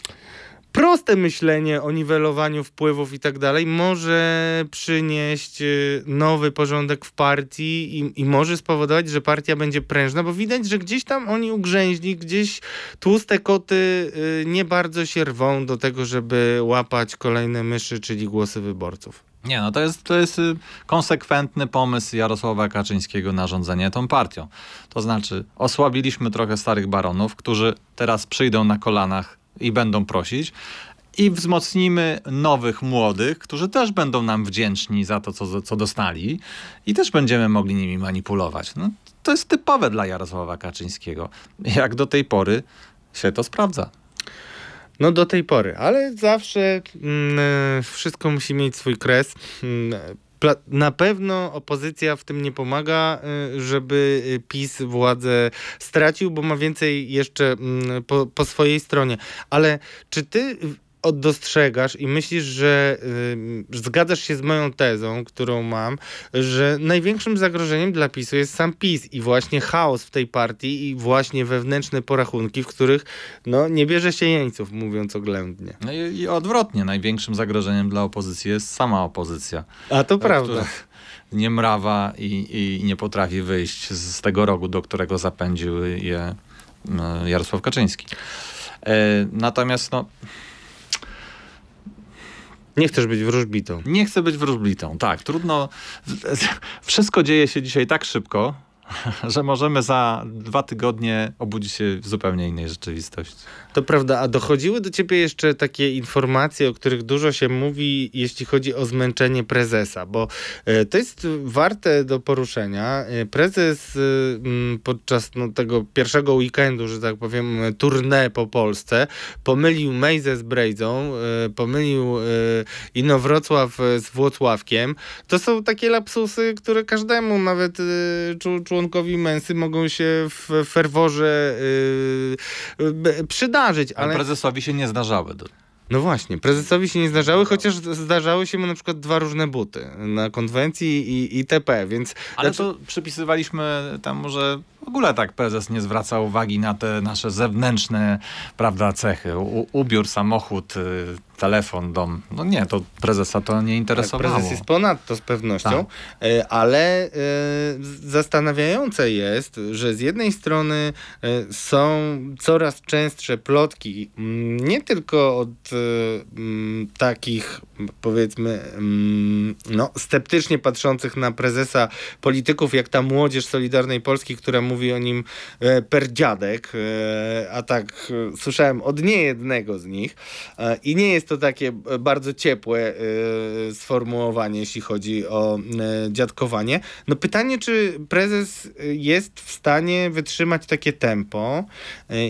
proste myślenie o niwelowaniu wpływów i tak dalej może przynieść y, nowy porządek w partii i, i, może spowodować, że partia będzie prężna, bo widać, że gdzieś tam oni ugrzęźli, gdzieś tłuste koty y, nie bardzo się rwą do tego, żeby łapać kolejne myszy, czyli głosy wyborców. Nie, no to jest, to jest y, konsekwentny pomysł Jarosława Kaczyńskiego na rządzenie tą partią. To znaczy, osłabiliśmy trochę starych baronów, którzy teraz przyjdą na kolanach i będą prosić. I wzmocnimy nowych, młodych, którzy też będą nam wdzięczni za to, co, co dostali i też będziemy mogli nimi manipulować. No, to jest typowe dla Jarosława Kaczyńskiego. Jak do tej pory się to sprawdza. No do tej pory, ale zawsze mm, wszystko musi mieć swój kres. Mm, na pewno opozycja w tym nie pomaga, y, żeby y, PiS władzę stracił, bo ma więcej jeszcze mm, po, po swojej stronie. Ale czy ty dostrzegasz i myślisz, że y, zgadzasz się z moją tezą, którą mam, że największym zagrożeniem dla PiSu jest sam PiS i właśnie chaos w tej partii i właśnie wewnętrzne porachunki, w których no, nie bierze się jeńców, mówiąc oględnie. No i, i odwrotnie, największym zagrozzeniem dla opozycji jest sama opozycja. A to prawda. Nie mrawa i, i nie potrafi wyjść z tego rogu, do którego zapędził je Jarosław Kaczyński. E, natomiast no nie chcesz być wróżbitą. Nie chcę być wróżbitą, tak. Trudno. Wszystko dzieje się dzisiaj tak szybko, że możemy za dwa tygodnie obudzić się w zupełnie innej rzeczywistości. To prawda, a dochodziły do ciebie jeszcze takie informacje, o których dużo się mówi, jeśli chodzi o zmęczenie prezesa, bo e, to jest warte do poruszenia. E, prezes e, podczas no, tego pierwszego weekendu, że tak powiem, tournée po Polsce, pomylił Mejzę z Brejdzą, pomylił Inowrocław z Włocławkiem. To są takie lapsusy, które każdemu, nawet członkowi męsy mogą się w ferworze przydać zdarzyć, ale... prezesowi się nie zdarzały. No właśnie, prezesowi się nie zdarzały, chociaż zdarzały się mu na przykład dwa różne buty na konwencji i, i TP, więc... Ale znaczy... to przypisywaliśmy temu, że w ogóle tak prezes nie zwraca uwagi na te nasze zewnętrzne, prawda, cechy. U, ubiór, samochód, y, telefon, dom. No nie, to prezesa to nie Tak, interesowało. prezes jest ponadto z pewnością, Tak. e, ale e, zastanawiające jest, że z jednej strony e, są coraz częstsze plotki, nie tylko od takich powiedzmy no, sceptycznie patrzących na prezesa polityków, jak ta młodzież Solidarnej Polski, która mówi o nim per dziadek, a tak słyszałem od niejednego z nich i nie jest to takie e, bardzo ciepłe e, sformułowanie, jeśli chodzi o e, dziadkowanie. No pytanie, czy prezes jest w stanie wytrzymać takie tempo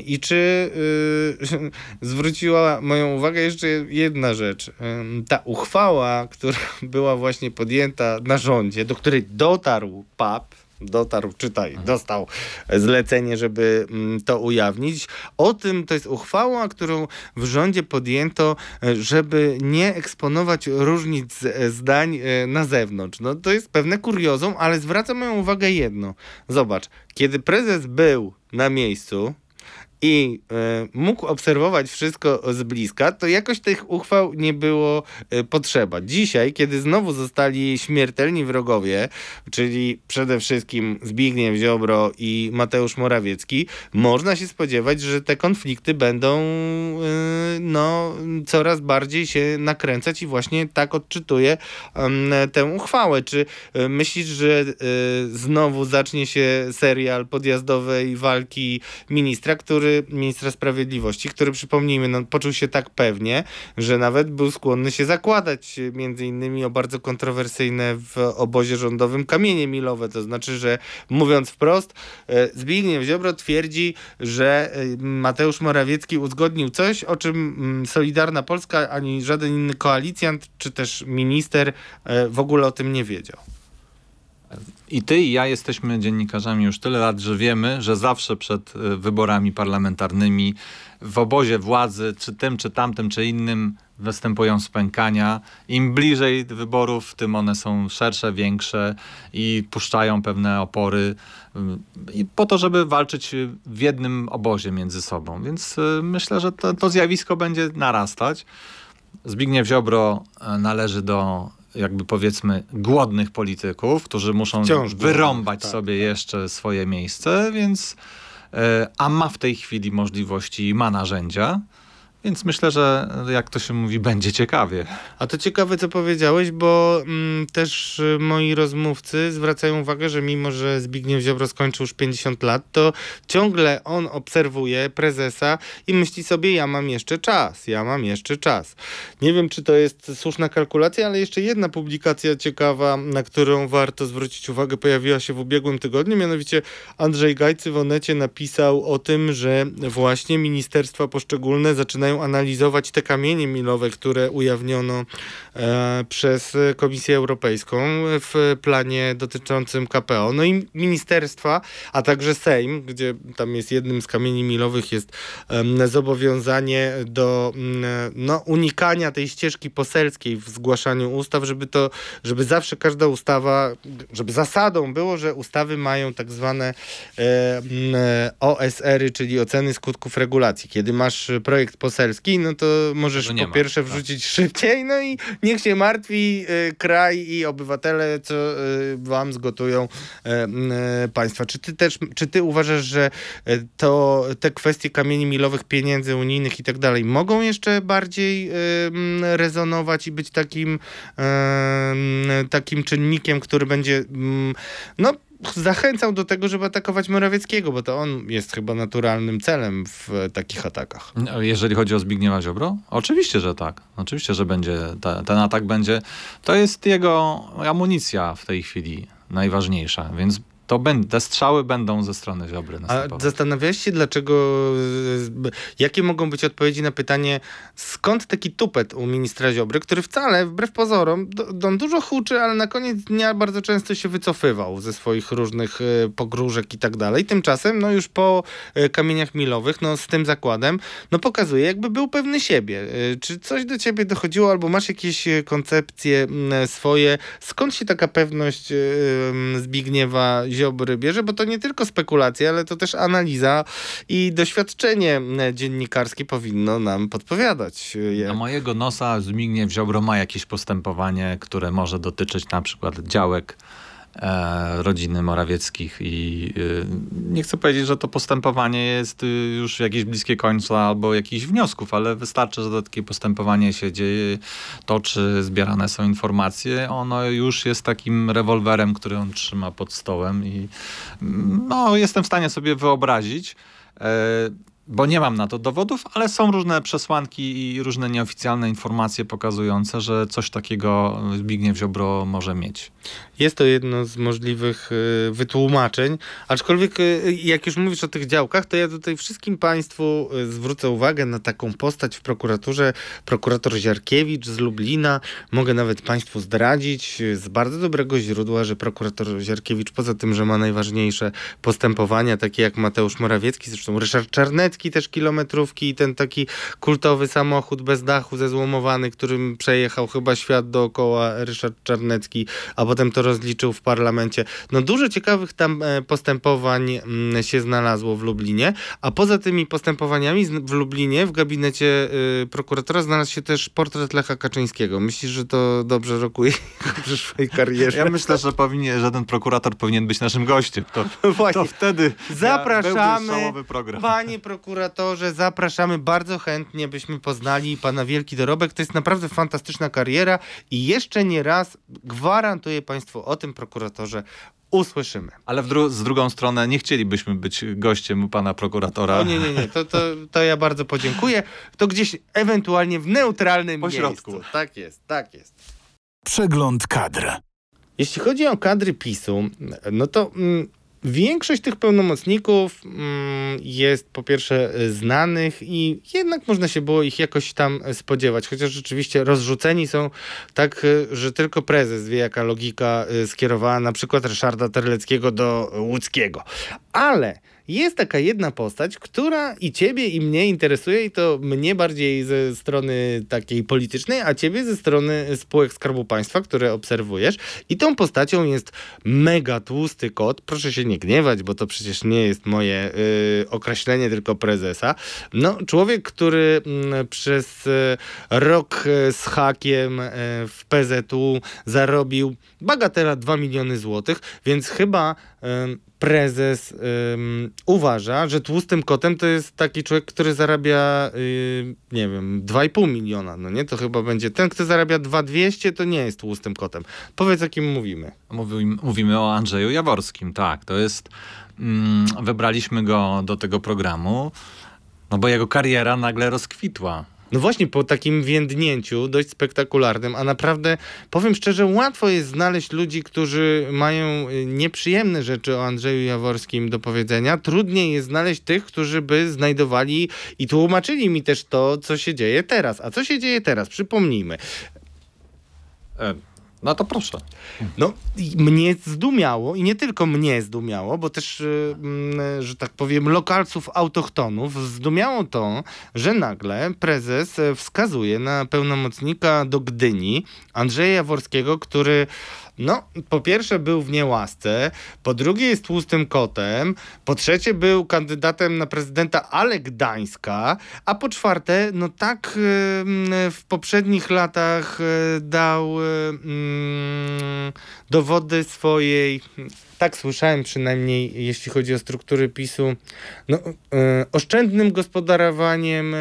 i czy zwróciła moją uwagę jeszcze jedna rzecz. Ta uchwała, która była właśnie podjęta na rządzie, do której dotarł PAP, dotarł, czytaj, dostał zlecenie, żeby mm, to ujawnić. O tym to jest uchwała, którą w rządzie podjęto, e, żeby nie eksponować różnic e, zdań e, na zewnątrz. No to jest pewne kuriozum, ale zwraca moją uwagę jedno. Zobacz, kiedy prezes był na miejscu, i e, mógł obserwować wszystko z bliska, to jakoś tych uchwał nie było e, potrzeba. Dzisiaj, kiedy znowu zostali śmiertelni wrogowie, czyli przede wszystkim Zbigniew Ziobro i Mateusz Morawiecki, można się spodziewać, że te konflikty będą e, no, coraz bardziej się nakręcać i właśnie tak odczytuję tę uchwałę. Czy myślisz, że znowu zacznie się serial podjazdowej walki ministra, który ministra sprawiedliwości, który przypomnijmy, no, poczuł się tak pewnie, że nawet był skłonny się zakładać między innymi o bardzo kontrowersyjne w obozie rządowym kamienie milowe. To znaczy, że mówiąc wprost, e, Zbigniew Ziobro twierdzi, że e, Mateusz Morawiecki uzgodnił coś, o czym mm, Solidarna Polska ani żaden inny koalicjant, czy też minister e, w ogóle o tym nie wiedział. I ty i ja jesteśmy dziennikarzami już tyle lat, że wiemy, że zawsze przed y, wyborami parlamentarnymi w obozie władzy, czy tym, czy tamtym, czy innym, występują spękania. Im bliżej wyborów, tym one są szersze, większe i puszczają pewne opory y, i po to, żeby walczyć w jednym obozie między sobą. Więc y, myślę, że to, to zjawisko będzie narastać. Zbigniew Ziobro należy do jakby powiedzmy głodnych polityków, którzy muszą Wciąż wyrąbać tak, sobie tak. jeszcze swoje miejsce, więc e, a ma w tej chwili możliwości i ma narzędzia. Więc myślę, że jak to się mówi, będzie ciekawie. A to ciekawe, co powiedziałeś, bo mm, też y, moi rozmówcy zwracają uwagę, że mimo, że Zbigniew Ziobro skończył już 50 lat, to ciągle on obserwuje prezesa i myśli sobie, ja mam jeszcze czas, ja mam jeszcze czas. Nie wiem, czy to jest słuszna kalkulacja, ale jeszcze jedna publikacja ciekawa, na którą warto zwrócić uwagę, pojawiła się w ubiegłym tygodniu, mianowicie Andrzej Gajcy w Onecie napisał o tym, że właśnie ministerstwa poszczególne zaczynają analizować te kamienie milowe, które ujawniono e, przez Komisję Europejską w planie dotyczącym KPO. No i ministerstwa, a także Sejm, gdzie tam jest jednym z kamieni milowych jest zobowiązanie do mm, no, unikania tej ścieżki poselskiej w zgłaszaniu ustaw, żeby to, żeby zawsze każda ustawa, żeby zasadą było, że ustawy mają tak zwane e, OSR-y, czyli oceny skutków regulacji. Kiedy masz projekt poselski, no to możesz nie po ma, pierwsze tak. wrzucić szybciej, no i niech się martwi e, kraj i obywatele, co e, wam zgotują e, państwa. Czy ty też, czy ty uważasz, że to te kwestie kamieni milowych, pieniędzy unijnych i tak dalej mogą jeszcze bardziej rezonować i być takim, takim czynnikiem, który będzie no zachęcał do tego, żeby atakować Morawieckiego, bo to on jest chyba naturalnym celem w takich atakach. Jeżeli chodzi o Zbigniewa Ziobro? Oczywiście, że tak. Oczywiście, że będzie, ta, ten atak będzie. To jest jego amunicja w tej chwili najważniejsza, więc to te strzały będą ze strony Ziobry A następować. zastanawiałeś się, dlaczego, jakie mogą być odpowiedzi na pytanie, skąd taki tupet u ministra Ziobry, który wcale, wbrew pozorom, do, on dużo huczy, ale na koniec dnia bardzo często się wycofywał ze swoich różnych e, pogróżek i tak dalej. Tymczasem, no już po e, kamieniach milowych, no z tym zakładem, no pokazuje, jakby był pewny siebie. E, czy coś do ciebie dochodziło, albo masz jakieś koncepcje swoje? Skąd się taka pewność Zbigniewa Ziobry bierze, bo to nie tylko spekulacje, ale to też analiza i doświadczenie dziennikarskie powinno nam podpowiadać. Na mojego nosa Zbigniew Ziobro ma jakieś postępowanie, które może dotyczyć na przykład działek E, rodziny Morawieckich i y, nie chcę powiedzieć, że to postępowanie jest y, już jakieś bliskie końca albo jakichś wniosków, ale wystarczy, że takie postępowanie się dzieje, toczy, zbierane są informacje, ono już jest takim rewolwerem, który on trzyma pod stołem i mm, no, jestem w stanie sobie wyobrazić, e, bo nie mam na to dowodów, ale są różne przesłanki i różne nieoficjalne informacje pokazujące, że coś takiego Zbigniew Ziobro może mieć. Jest to jedno z możliwych y, wytłumaczeń, aczkolwiek y, jak już mówisz o tych działkach, to ja tutaj wszystkim Państwu y, zwrócę uwagę na taką postać w prokuraturze, prokurator Ziarkiewicz z Lublina. Mogę nawet Państwu zdradzić z bardzo dobrego źródła, że prokurator Ziarkiewicz poza tym, że ma najważniejsze postępowania, takie jak Mateusz Morawiecki, zresztą Ryszard Czarnecki też kilometrówki i ten taki kultowy samochód bez dachu zezłomowany, którym przejechał chyba świat dookoła Ryszard Czarnecki, a potem to rozliczył w parlamencie. No dużo ciekawych tam e, postępowań mm, się znalazło w Lublinie, a poza tymi postępowaniami w Lublinie w gabinecie y, prokuratora znalazł się też portret Lecha Kaczyńskiego. Myślisz, że to dobrze rokuje przyszłej karierze? Ja myślę, że powinien, żaden prokurator powinien być naszym gościem. To, to wtedy zapraszamy, panie prokuratorze, zapraszamy bardzo chętnie, byśmy poznali pana wielki dorobek. To jest naprawdę fantastyczna kariera i jeszcze nie raz gwarantuję państwu o tym prokuratorze usłyszymy. Ale dru z drugą stronę nie chcielibyśmy być gościem pana prokuratora. O nie, nie, nie, to, to, to ja bardzo podziękuję. To gdzieś ewentualnie w neutralnym po środku. miejscu. Tak jest, tak jest. Przegląd kadr. Jeśli chodzi o kadry PiSu, no to mm, Większość tych pełnomocników mm, jest po pierwsze znanych i jednak można się było ich jakoś tam spodziewać, chociaż rzeczywiście rozrzuceni są tak, że tylko prezes wie jaka logika y, skierowała na przykład Ryszarda Terleckiego do Łódzkiego. Ale jest taka jedna postać, która i ciebie, i mnie interesuje, i to mnie bardziej ze strony takiej politycznej, a ciebie ze strony spółek Skarbu Państwa, które obserwujesz. I tą postacią jest mega tłusty kot. Proszę się nie gniewać, bo to przecież nie jest moje y, określenie, tylko prezesa. No, człowiek, który y, przez y, rok y, z hakiem y, w PZU zarobił bagatela 2 miliony złotych, więc chyba prezes uważa, że tłustym kotem to jest taki człowiek, który zarabia, yy, nie wiem, 2,5 miliona, no nie? To chyba będzie ten, kto zarabia 2,200, to nie jest tłustym kotem. Powiedz, o kim mówimy. Mówimy, mówimy o Andrzeju Jaworskim, tak. To jest, mm, wybraliśmy go do tego programu, no bo jego kariera nagle rozkwitła. No właśnie, po takim więdnięciu dość spektakularnym, a naprawdę powiem szczerze, łatwo jest znaleźć ludzi, którzy mają y, nieprzyjemne rzeczy o Andrzeju Jaworskim do powiedzenia. Trudniej jest znaleźć tych, którzy by znajdowali i tłumaczyli mi też to, co się dzieje teraz. A co się dzieje teraz? Przypomnijmy. E, no to proszę. No, mnie zdumiało i nie tylko mnie zdumiało, bo też, y, mm, że tak powiem, lokalców autochtonów zdumiało to, że nagle prezes wskazuje na pełnomocnika do Gdyni, Andrzeja Jaworskiego, który no, po pierwsze był w niełasce, po drugie jest tłustym kotem, po trzecie był kandydatem na prezydenta ale Gdańska, a po czwarte, no tak w poprzednich latach e, dał dowody swojej tak słyszałem przynajmniej, jeśli chodzi o struktury PiSu, no, e, oszczędnym gospodarowaniem e,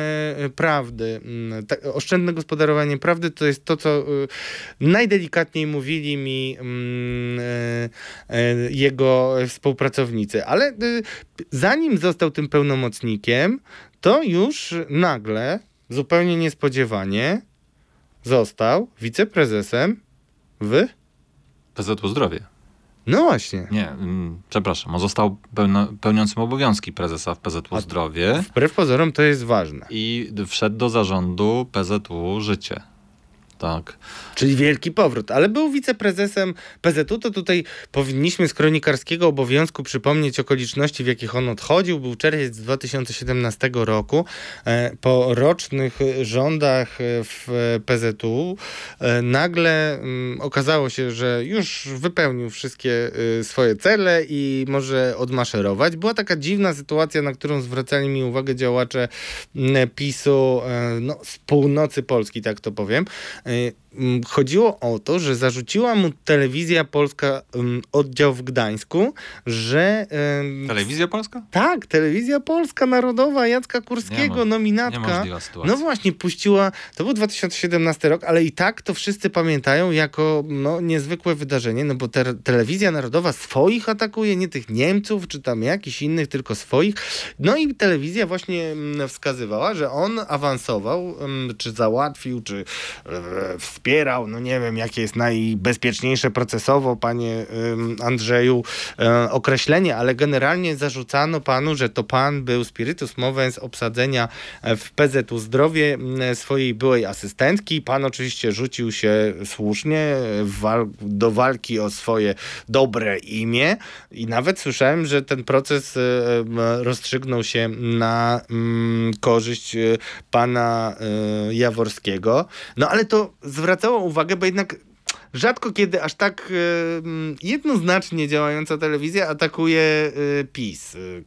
prawdy. Mm, ta, oszczędne gospodarowanie prawdy to jest to, co najdelikatniej mówili mi mm, e, e, jego współpracownicy. Ale e, zanim został tym pełnomocnikiem, to już nagle, zupełnie niespodziewanie, został wiceprezesem w PZU Zdrowie. No właśnie. Nie, mm, przepraszam, on został pełno, pełniącym obowiązki prezesa w PZU A Zdrowie. Wbrew pozorom to jest ważne. I wszedł do zarządu PZU Życie. Tak. Czyli wielki powrót, ale był wiceprezesem PZU, to tutaj powinniśmy z kronikarskiego obowiązku przypomnieć okoliczności, w jakich on odchodził. Był czerwiec 2017 roku. E, po rocznych rządach w PZU e, nagle mm, okazało się, że już wypełnił wszystkie e, swoje cele i może odmaszerować. Była taka dziwna sytuacja, na którą zwracali mi uwagę działacze mm, PiSu no, z północy Polski, tak to powiem Eh, chodziło o to, że zarzuciła mu telewizja polska um, oddział w Gdańsku, że... Telewizja polska? Tak, telewizja polska narodowa Jacka Kurskiego, nie nominatka. No właśnie, puściła, to był 2017 rok, ale i tak to wszyscy pamiętają jako no, niezwykłe wydarzenie, no bo te, telewizja narodowa swoich atakuje, nie tych Niemców, czy tam jakichś innych, tylko swoich. No i telewizja właśnie wskazywała, że on awansował, czy załatwił, czy e, wspierał, no nie wiem, jakie jest najbezpieczniejsze procesowo, panie Andrzeju, e, określenie, ale generalnie zarzucano panu, że to pan był spiritus movens obsadzenia e, w PZU Zdrowie swojej byłej asystentki. Pan oczywiście rzucił się słusznie do walki o swoje dobre imię i nawet słyszałem, że ten proces e, rozstrzygnął się na korzyść pana Jaworskiego. No ale to zwracało uwagę, bo jednak rzadko kiedy aż tak jednoznacznie działająca telewizja atakuje y, PiS. Y,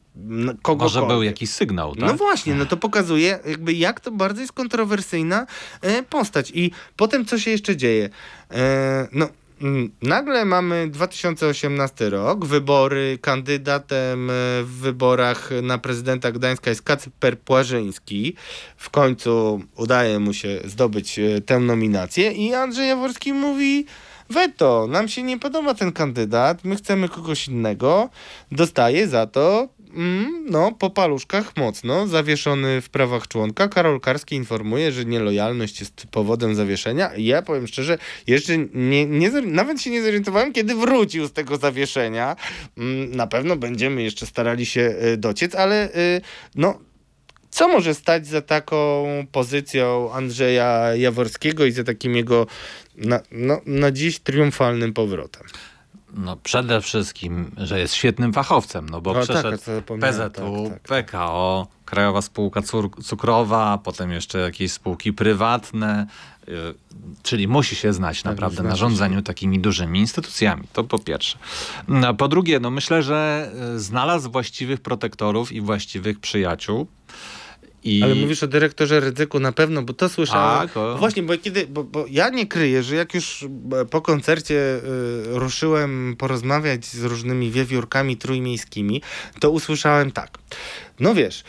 kogo Może był jakiś sygnał, tak? No właśnie, no to pokazuje jakby jak to bardzo jest kontrowersyjna postać. I potem co się jeszcze dzieje? no Mm, nagle mamy 2018 rok, wybory, kandydatem e, w wyborach na prezydenta Gdańska jest Kacper Płażyński. W końcu udaje mu się zdobyć e, tę nominację i Andrzej Jaworski mówi weto, nam się nie podoba ten kandydat, my chcemy kogoś innego, dostaje za to Mm, no, po paluszkach mocno, zawieszony w prawach członka. Karol Karski informuje, że nielojalność jest powodem zawieszenia. Ja powiem szczerze, jeszcze nie, nie, nawet się nie zorientowałem, kiedy wrócił z tego zawieszenia. Mm, na pewno będziemy jeszcze starali się y, dociec, ale y, no, co może stać za taką pozycją Andrzeja Jaworskiego i za takim jego na, no, na dziś triumfalnym powrotem? No przede wszystkim, że jest świetnym fachowcem, no bo no tak, przeszedł tak, PZU, tak, tak, PKO, Krajowa Spółka Cukrowa, potem jeszcze jakieś spółki prywatne, yy, czyli musi się znać tak, naprawdę na rządzeniu takimi dużymi instytucjami. To po pierwsze. No, po drugie, no myślę, że y, znalazł właściwych protektorów i właściwych przyjaciół. I... Ale mówisz o dyrektorze Rydzyku na pewno, bo to słyszałem. Tak, o... Właśnie, bo kiedy, bo, bo, ja nie kryję, że jak już e, po koncercie y, ruszyłem porozmawiać z różnymi wiewiórkami trójmiejskimi, to usłyszałem tak. No wiesz,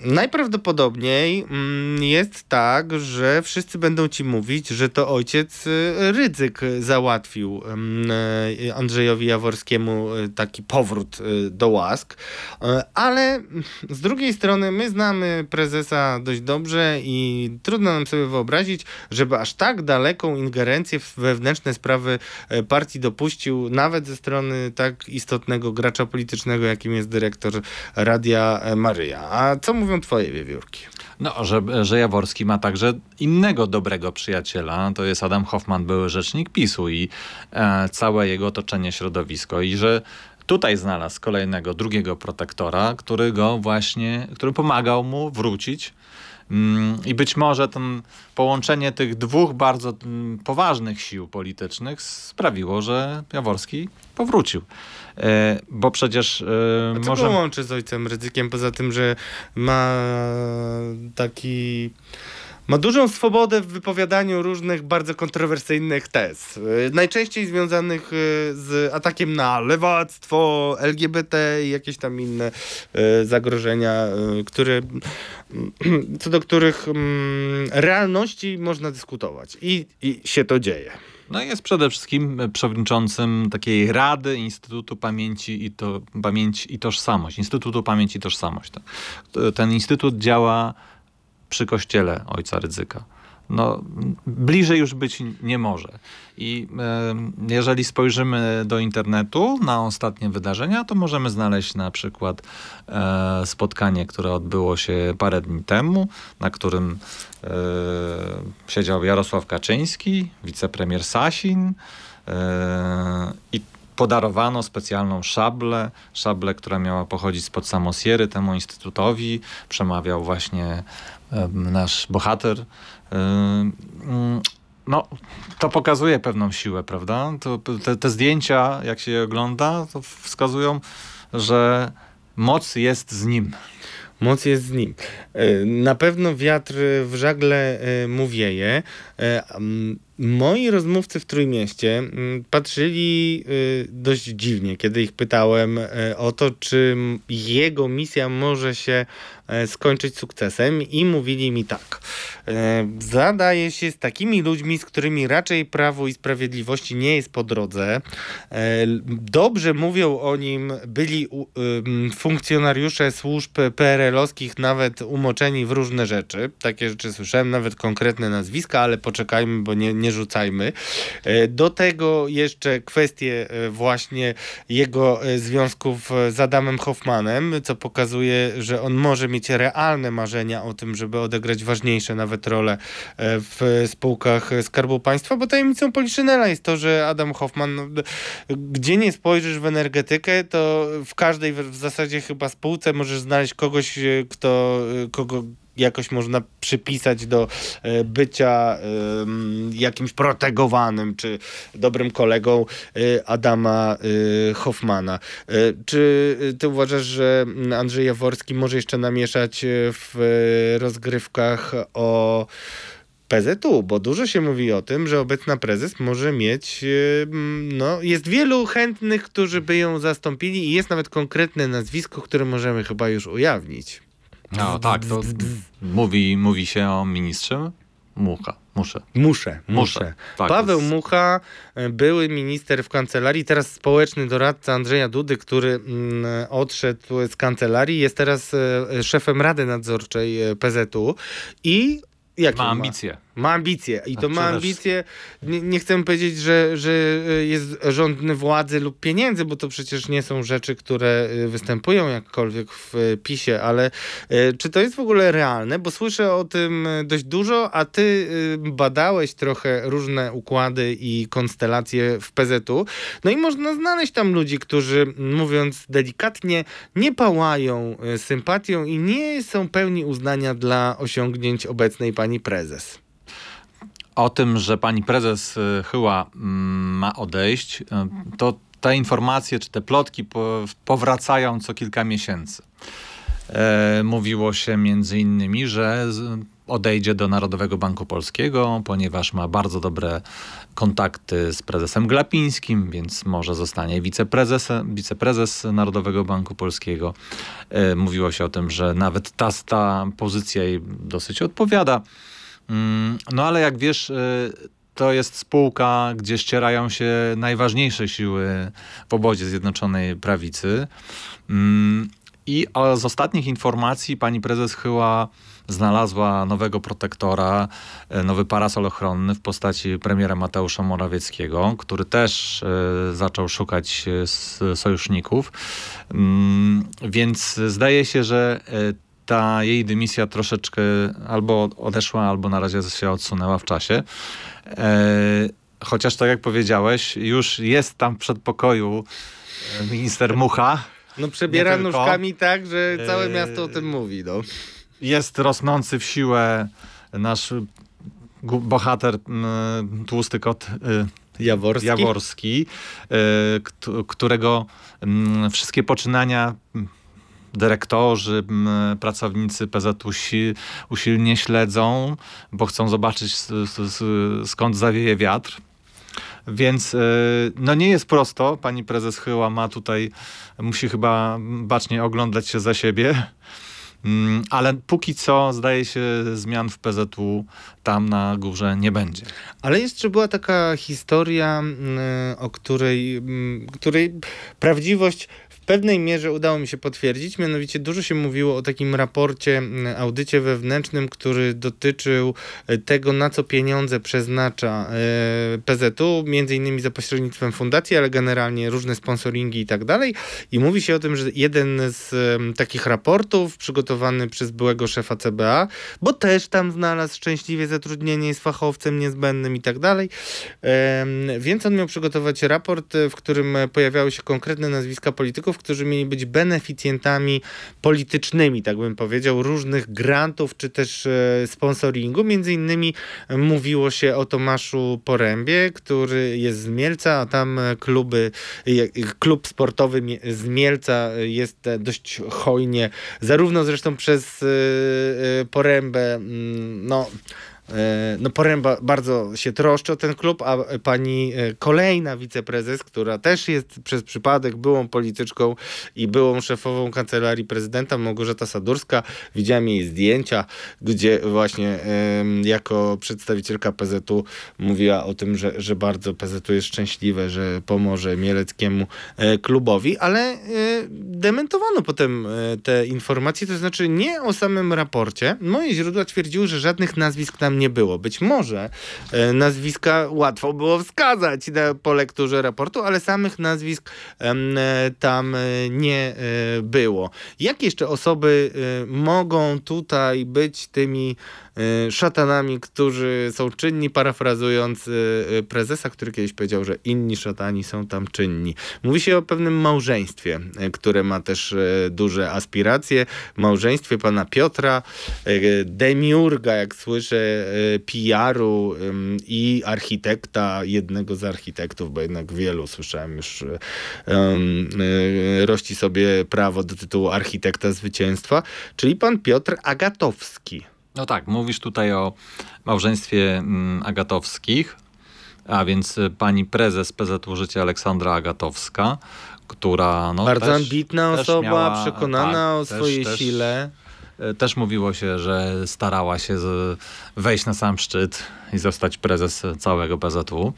najprawdopodobniej mm, jest tak, że wszyscy będą ci mówić, że to ojciec y, Rydzyk załatwił mm, y, Andrzejowi Jaworskiemu y, taki powrót do łask, ale z drugiej strony my znamy prezesa dość dobrze i trudno nam sobie wyobrazić, żeby aż tak daleką ingerencję w wewnętrzne sprawy partii dopuścił, nawet ze strony tak istotnego gracza politycznego, jakim jest dyrektor Radia Maryja. A co mówią twoje wiewiórki? No, że, że Jaworski ma także innego dobrego przyjaciela, to jest Adam Hoffman, były rzecznik PiSu i e, całe jego otoczenie, środowisko i że tutaj znalazł kolejnego, drugiego protektora, który go właśnie, który pomagał mu wrócić mm, i być może ten połączenie tych dwóch bardzo mm, poważnych sił politycznych sprawiło, że Jaworski powrócił. E, bo przecież... E, A co może... łączy z ojcem Rydzykiem, poza tym, że ma taki ma dużą swobodę w wypowiadaniu różnych bardzo kontrowersyjnych tez. E, najczęściej związanych z atakiem na lewactwo, LGBT i jakieś tam inne zagrożenia, które, co do których mm, realności można dyskutować. I, i się to dzieje. No jest przede wszystkim przewodniczącym takiej Rady Instytutu Pamięci i, to, Pamięć i Tożsamość. Instytutu Pamięci i Tożsamość. Ten instytut działa przy kościele ojca Rydzyka. No, bliżej już być nie może. I jeżeli spojrzymy do internetu na ostatnie wydarzenia, to możemy znaleźć na przykład e, spotkanie, które odbyło się parę dni temu, na którym e, siedział Jarosław Kaczyński, wicepremier Sasin e, i podarowano specjalną szablę, szablę, która miała pochodzić spod samosiery temu instytutowi. Przemawiał właśnie nasz bohater. No, to pokazuje pewną siłę, prawda? To, te, te zdjęcia, jak się je ogląda, to wskazują, że moc jest z nim. Moc jest z nim. E, na pewno wiatr w żagle e, mu wieje. Moi rozmówcy w Trójmieście patrzyli dość dziwnie, kiedy ich pytałem o to, czy jego misja może się E, skończyć sukcesem i mówili mi tak. E, zadaje się z takimi ludźmi, z którymi raczej Prawo i Sprawiedliwości nie jest po drodze. E, dobrze mówią o nim byli funkcjonariusze służb PRL-owskich, nawet umoczeni w różne rzeczy. Takie rzeczy słyszałem, nawet konkretne nazwiska, ale poczekajmy, bo nie, nie rzucajmy. Do tego jeszcze kwestie właśnie jego związków z Adamem Hoffmanem, co pokazuje, że on może mieć realne marzenia o tym, żeby odegrać ważniejsze nawet role e, w spółkach Skarbu Państwa, bo tajemnicą Poliszynela jest to, że Adam Hoffman, no, gdzie nie spojrzysz w energetykę, to w każdej w zasadzie chyba spółce możesz znaleźć kogoś, e, kto, e, kogo jakoś można przypisać do e, bycia jakimś protegowanym czy dobrym kolegą e, Adama e, Hoffmana. Czy ty uważasz, że Andrzej Jaworski może jeszcze namieszać w rozgrywkach o PZU, bo dużo się mówi o tym, że obecna prezes może mieć, no, jest wielu chętnych, którzy by ją zastąpili i jest nawet konkretne nazwisko, które możemy chyba już ujawnić. No tak, to mówi, mówi się o ministrze Mucha. Muszę. Muszę, muszę. Tak, Paweł jest... Mucha, e, były minister w kancelarii, teraz społeczny doradca Andrzeja Dudy, który mm, odszedł z kancelarii, jest teraz e, szefem Rady Nadzorczej e, PZU i Jakie ma ambicje. Ma, ma ambicje i to ma ambicje. Nie, nie, chcę powiedzieć, że, że jest rządny władzy lub pieniędzy, bo to przecież nie są rzeczy, które y, występują jakkolwiek w PiSie, ale czy to jest w ogóle realne? Bo słyszę o tym dość dużo, a ty badałeś trochę różne układy i konstelacje w PZU. No i można znaleźć tam ludzi, którzy mówiąc delikatnie, nie pałają sympatią i nie są pełni uznania dla osiągnięć obecnej pani prezes. O tym, że pani prezes y, Chyła mm, ma odejść, y, to te informacje czy te plotki powracają co kilka miesięcy. E, mówiło się między innymi, że odejdzie do Narodowego Banku Polskiego, ponieważ ma bardzo dobre kontakty z prezesem Glapińskim, więc może zostanie wiceprezes, wiceprezes Narodowego Banku Polskiego. E, mówiło się o tym, że nawet ta, ta pozycja jej dosyć odpowiada. Mm, no ale jak wiesz, y, to jest spółka, gdzie ścierają się najważniejsze siły w obozie Zjednoczonej Prawicy. Mm, I z ostatnich informacji pani prezes Chyła znalazła nowego protektora, y, nowy parasol ochronny w postaci premiera Mateusza Morawieckiego, który też y, zaczął szukać sojuszników. Mm, więc zdaje się, że ta jej dymisja troszeczkę albo odeszła, albo na razie się odsunęła w czasie. E, chociaż tak jak powiedziałeś, już jest tam w przedpokoju e, minister Mucha. No przebiera nóżkami tak, że całe miasto o tym mówi. No. Jest rosnący w siłę nasz bohater, tłusty kot e, Jaworski, Jaworski którego wszystkie poczynania dyrektorzy, pracownicy PZ usi, usilnie śledzą, bo chcą zobaczyć skąd zawieje wiatr. Więc e, no nie jest prosto. Pani prezes Chyła ma tutaj, musi chyba bacznie oglądać się za siebie. Mm, ale póki co zdaje się zmian w PZU tam na górze nie będzie. Ale jeszcze była taka historia, o której, której prawdziwość pewnej mierze udało mi się potwierdzić, mianowicie dużo się mówiło o takim raporcie, audycie wewnętrznym, który dotyczył e, tego, na co pieniądze przeznacza e, PZU, między innymi za pośrednictwem fundacji, ale generalnie różne sponsoringi i tak dalej. I mówi się o tym, że jeden z takich raportów przygotowany przez byłego szefa CBA, bo też tam znalazł szczęśliwie zatrudnienie, jest fachowcem niezbędnym i tak dalej. Więc on miał przygotować raport, w którym pojawiały się konkretne nazwiska polityków, którzy mieli być beneficjentami politycznymi, tak bym powiedział, różnych grantów czy też e, sponsoringu. Między innymi mówiło się o Tomaszu Porębie, który jest z Mielca, a tam kluby, klub sportowy z Mielca jest dość hojnie, zarówno zresztą przez e, e, Porębę, mm, no E, no Poręba bardzo się troszczy o ten klub, a pani e, kolejna wiceprezes, która też jest przez przypadek byłą polityczką i byłą szefową kancelarii prezydenta, Małgorzata Sadurska, widziałem jej zdjęcia, gdzie właśnie jako przedstawicielka PZU mówiła o tym, że, że bardzo PZU jest szczęśliwe, że pomoże Mieleckiemu e, klubowi, ale dementowano potem te informacje, to znaczy nie o samym raporcie. Moje źródła twierdziły, że żadnych nazwisk tam nie było. Być może e, nazwiska łatwo było wskazać po lekturze raportu, ale samych nazwisk e, tam e, nie było. Jak jeszcze osoby mogą tutaj być tymi szatanami, którzy są czynni, parafrazując y, y, prezesa, który kiedyś powiedział, że inni szatani są tam czynni. Mówi się o pewnym małżeństwie, które ma też duże aspiracje. Małżeństwie pana Piotra, demiurga, jak słyszę, PR-u i architekta, jednego z architektów, bo jednak wielu słyszałem już rości sobie prawo do tytułu architekta zwycięstwa, czyli pan Piotr Agatowski. No tak, mówisz tutaj o małżeństwie mm, Agatowskich, a więc y, pani prezes PZU Życie Aleksandra Agatowska, która no, Bardzo też, ambitna też osoba, miała, przekonana tak, o też, swojej też, sile. Y, też mówiło się, że starała się wejść na sam szczyt i zostać prezes całego PZU.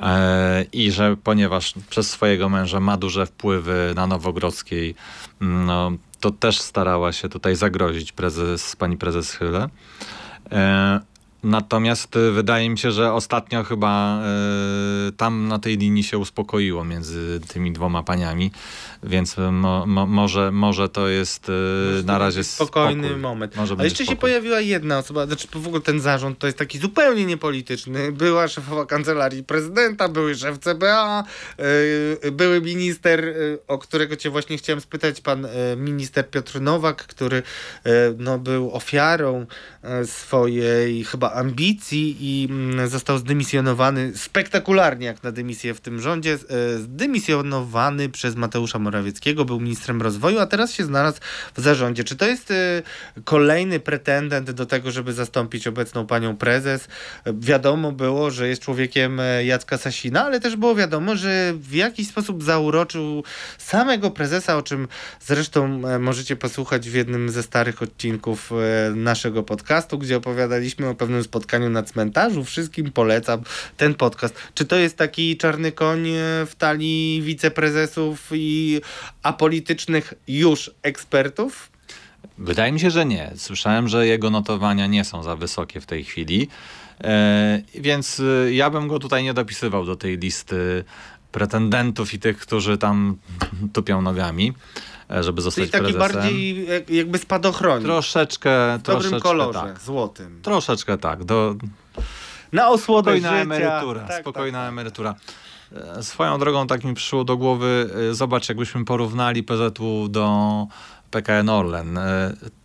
E, I że ponieważ przez swojego męża ma duże wpływy na Nowogrodzkiej, mm, no, to też starała się tutaj zagrozić prezes, pani prezes Chyle. Natomiast y, wydaje mi się, że ostatnio chyba y, tam na tej linii się uspokoiło między tymi dwoma paniami, więc y, mo, mo, może, może to jest y, na razie spokojny spokój. moment. Może A jeszcze spokój. się pojawiła jedna osoba, znaczy w ogóle ten zarząd to jest taki zupełnie niepolityczny. Była szefowa kancelarii prezydenta, były szef CBA, y, były minister, y, o którego cię właśnie chciałem spytać, pan minister Piotr Nowak, który no, był ofiarą swojej chyba ambicji i mm, został zdymisjonowany spektakularnie jak na dymisję w tym rządzie, e, zdymisjonowany przez Mateusza Morawieckiego, był ministrem rozwoju, a teraz się znalazł w zarządzie. Czy to jest e, kolejny pretendent do tego, żeby zastąpić obecną panią prezes? Wiadomo było, że jest człowiekiem e, Jacka Sasina, ale też było wiadomo, że w jakiś sposób zauroczył samego prezesa, o czym zresztą możecie posłuchać w jednym ze starych odcinków naszego podcastu, gdzie opowiadaliśmy o pewnym pewnym spotkaniu na cmentarzu. Wszystkim polecam ten podcast. Czy to jest taki czarny koń e, w talii wiceprezesów i apolitycznych już ekspertów? Wydaje mi się, że nie. Słyszałem, że jego notowania nie są za wysokie w tej chwili. E, więc e, ja bym go tutaj nie dopisywał do tej listy pretendentów i tych, którzy tam tupią nogami. E, żeby zostać Czyli taki prezesem. bardziej jakby spadochronik. Troszeczkę. W dobrym kolorze, tak. złotym. Troszeczkę tak. Do... Na osłodę Spokojna życia. emerytura. Tak, spokojna tak. emerytura. E, swoją drogą tak mi przyszło do głowy, e, zobacz jakbyśmy porównali PZU do PKN Orlen.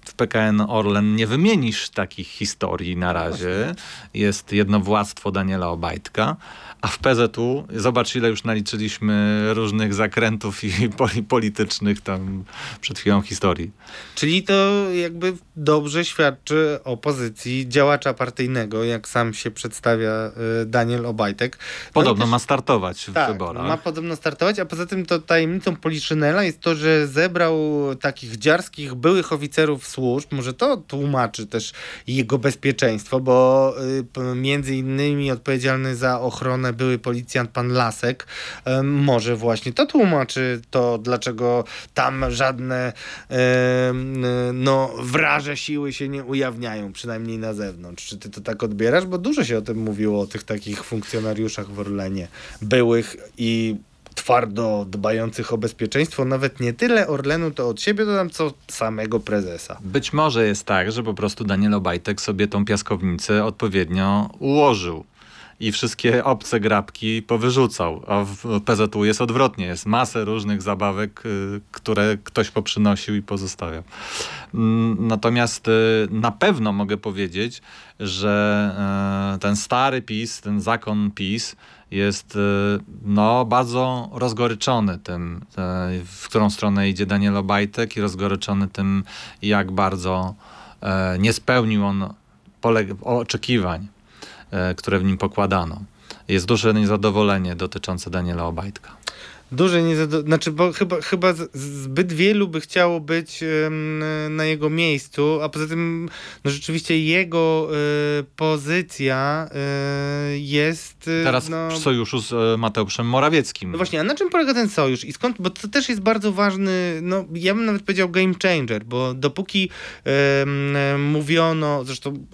W PKN Orlen nie wymienisz takich historii na razie. Jest jednowładztwo Daniela Obajtka, a w PZU, zobacz ile już naliczyliśmy różnych zakrętów i politycznych tam przed chwilą historii. Czyli to jakby dobrze świadczy o pozycji działacza partyjnego, jak sam się przedstawia y, Daniel Obajtek. No podobno ma startować w tak, wyborach. ma podobno startować, a poza tym to tajemnicą Poliszynela jest to, że zebrał takich takich dziarskich byłych oficerów służb, może to tłumaczy też jego bezpieczeństwo, bo y, między innymi odpowiedzialny za ochronę były policjant pan Lasek. Może właśnie to tłumaczy to, dlaczego tam żadne no, wraże siły się nie ujawniają, przynajmniej na zewnątrz. Czy ty to tak odbierasz? Bo dużo się o tym mówiło, o tych takich funkcjonariuszach w Orlenie, byłych i twardo dbających o bezpieczeństwo, nawet nie tyle Orlenu to od siebie dodam, co samego prezesa. Być może jest tak, że po prostu Daniel Obajtek sobie tą piaskownicę odpowiednio ułożył i wszystkie obce grabki powyrzucał. A w PZU jest odwrotnie. Jest masę różnych zabawek, y, które ktoś poprzynosił i pozostawiał. Mm, natomiast y, na pewno mogę powiedzieć, że y, ten stary PiS, ten zakon PiS jest no, bardzo rozgoryczony tym, w którą stronę idzie Daniel Obajtek i rozgoryczony tym, jak bardzo nie spełnił on oczekiwań E, które w nim pokładano. Jest duże niezadowolenie dotyczące Daniela Obajtka. Duże niezadowolenie, znaczy, bo chyba, chyba zbyt wielu by chciało być na jego miejscu, a poza tym no rzeczywiście jego y, pozycja y, jest... Y, Teraz no, w sojuszu z Mateuszem Morawieckim. No właśnie, a na czym polega ten sojusz i skąd, bo to też jest bardzo ważny, no ja bym nawet powiedział game changer, bo dopóki mówiono, zresztą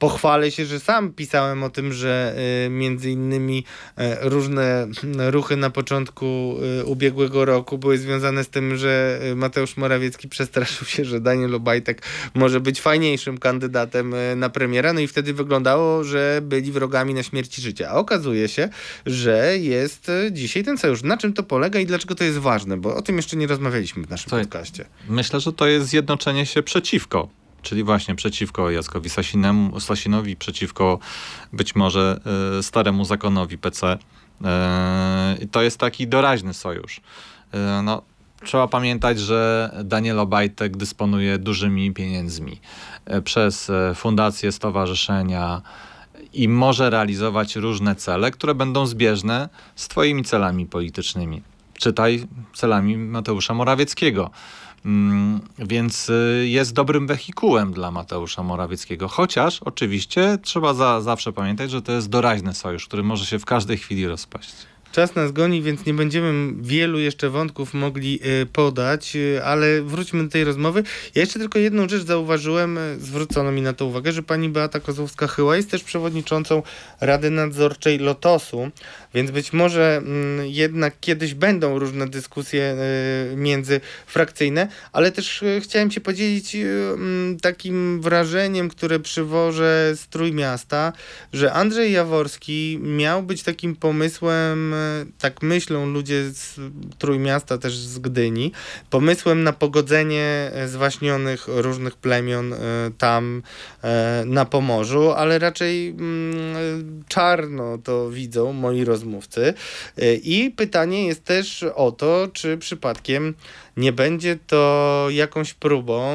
pochwalę się, że sam pisałem o tym, że y, między innymi y, różne ruchy na początku y, ubiegłego roku były związane z tym, że Mateusz Morawiecki przestraszył się, że Daniel Obajtek może być fajniejszym kandydatem na premiera, no i wtedy wyglądało, że byli wrogami na śmierci życia. A okazuje się, że jest dzisiaj ten sojusz. Na czym to polega i dlaczego to jest ważne? Bo o tym jeszcze nie rozmawialiśmy w naszym Słuchaj, podcaście. Myślę, że to jest zjednoczenie się przeciwko czyli właśnie przeciwko Jackowi Sasinemu, Sasinowi, przeciwko być może y, staremu zakonowi PC. Y, to jest taki doraźny sojusz. Y, no, trzeba pamiętać, że Daniel Obajtek dysponuje dużymi pieniędzmi przez fundacje, stowarzyszenia i może realizować różne cele, które będą zbieżne z twoimi celami politycznymi. Czytaj celami Mateusza Morawieckiego. Mm, więc y, jest dobrym wehikułem dla Mateusza Morawieckiego. Chociaż oczywiście trzeba za, zawsze pamiętać, że to jest doraźny sojusz, który może się w każdej chwili rozpaść. Czas nas goni, więc nie będziemy wielu jeszcze wątków mogli y, podać, y, ale wróćmy do tej rozmowy. Ja jeszcze tylko jedną rzecz zauważyłem, zwrócono mi na to uwagę, że pani Beata Kozłowska-Chyła jest też przewodniczącą Rady Nadzorczej Lotosu. Więc być może mm, jednak kiedyś będą różne dyskusje międzyfrakcyjne, ale też chciałem się podzielić mm, takim wrażeniem, które przywożę z Trójmiasta, że Andrzej Jaworski miał być takim pomysłem, tak myślą ludzie z Trójmiasta, też z Gdyni, pomysłem na pogodzenie zwaśnionych różnych plemion tam na Pomorzu, ale raczej mm, czarno to widzą moi rozmówcy. I pytanie jest też o to, czy przypadkiem nie będzie to jakąś próbą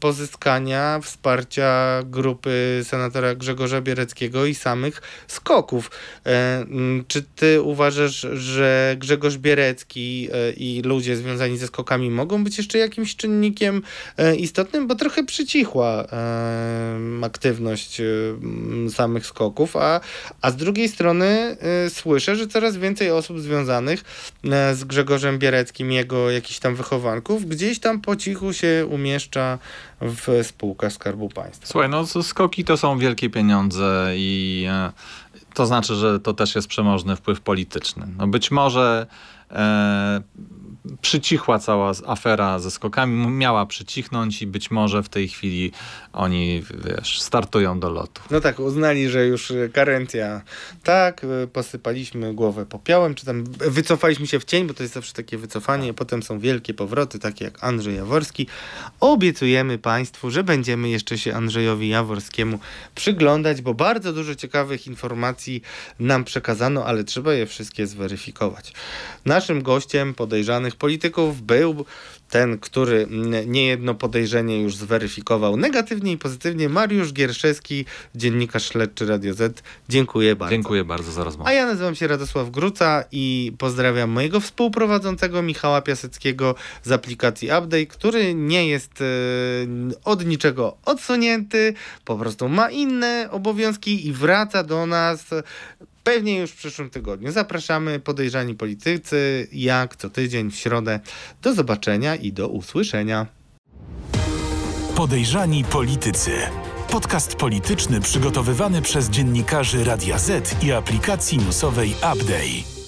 pozyskania wsparcia grupy senatora Grzegorza Biereckiego i samych skoków. E, czy ty uważasz, że Grzegorz Bierecki e, i ludzie związani ze skokami mogą być jeszcze jakimś czynnikiem e, istotnym, bo trochę przycichła aktywność samych skoków, a, a z drugiej strony słyszę, że coraz więcej osób związanych z Grzegorzem Biereckim, jego jakiś tam wychowaniem gdzieś tam po cichu się umieszcza w spółkach Skarbu Państwa. Słuchaj, no skoki to są wielkie pieniądze i e, to znaczy, że to też jest przemożny wpływ polityczny. No być może e, przycichła cała afera ze skokami, miała przycichnąć i być może w tej chwili oni, wiesz, startują do lotu. No tak, uznali, że już karencja, tak, posypaliśmy głowę popiołem, czy tam wycofaliśmy się w cień, bo to jest zawsze takie wycofanie, potem są wielkie powroty, takie jak Andrzej Jaworski. Obiecujemy Państwu, że będziemy jeszcze się Andrzejowi Jaworskiemu przyglądać, bo bardzo dużo ciekawych informacji nam przekazano, ale trzeba je wszystkie zweryfikować. Naszym gościem podejrzany podejrzanych polityków. Był ten, który niejedno podejrzenie już zweryfikował negatywnie i pozytywnie. Mariusz Gierszewski, dziennikarz śledczy Radio Z. Dziękuję bardzo. Dziękuję bardzo za rozmowę. A ja nazywam się Radosław Gruca i pozdrawiam mojego współprowadzącego Michała Piaseckiego z aplikacji Update, który nie jest e, od niczego odsunięty, po prostu ma inne obowiązki i wraca do nas pewnie już w przyszłym tygodniu. Zapraszamy podejrzani politycy, jak co tydzień w środę. Do zobaczenia i do usłyszenia. Podejrzani politycy. Podcast polityczny przygotowywany przez dziennikarzy Radia Z i aplikacji newsowej Update.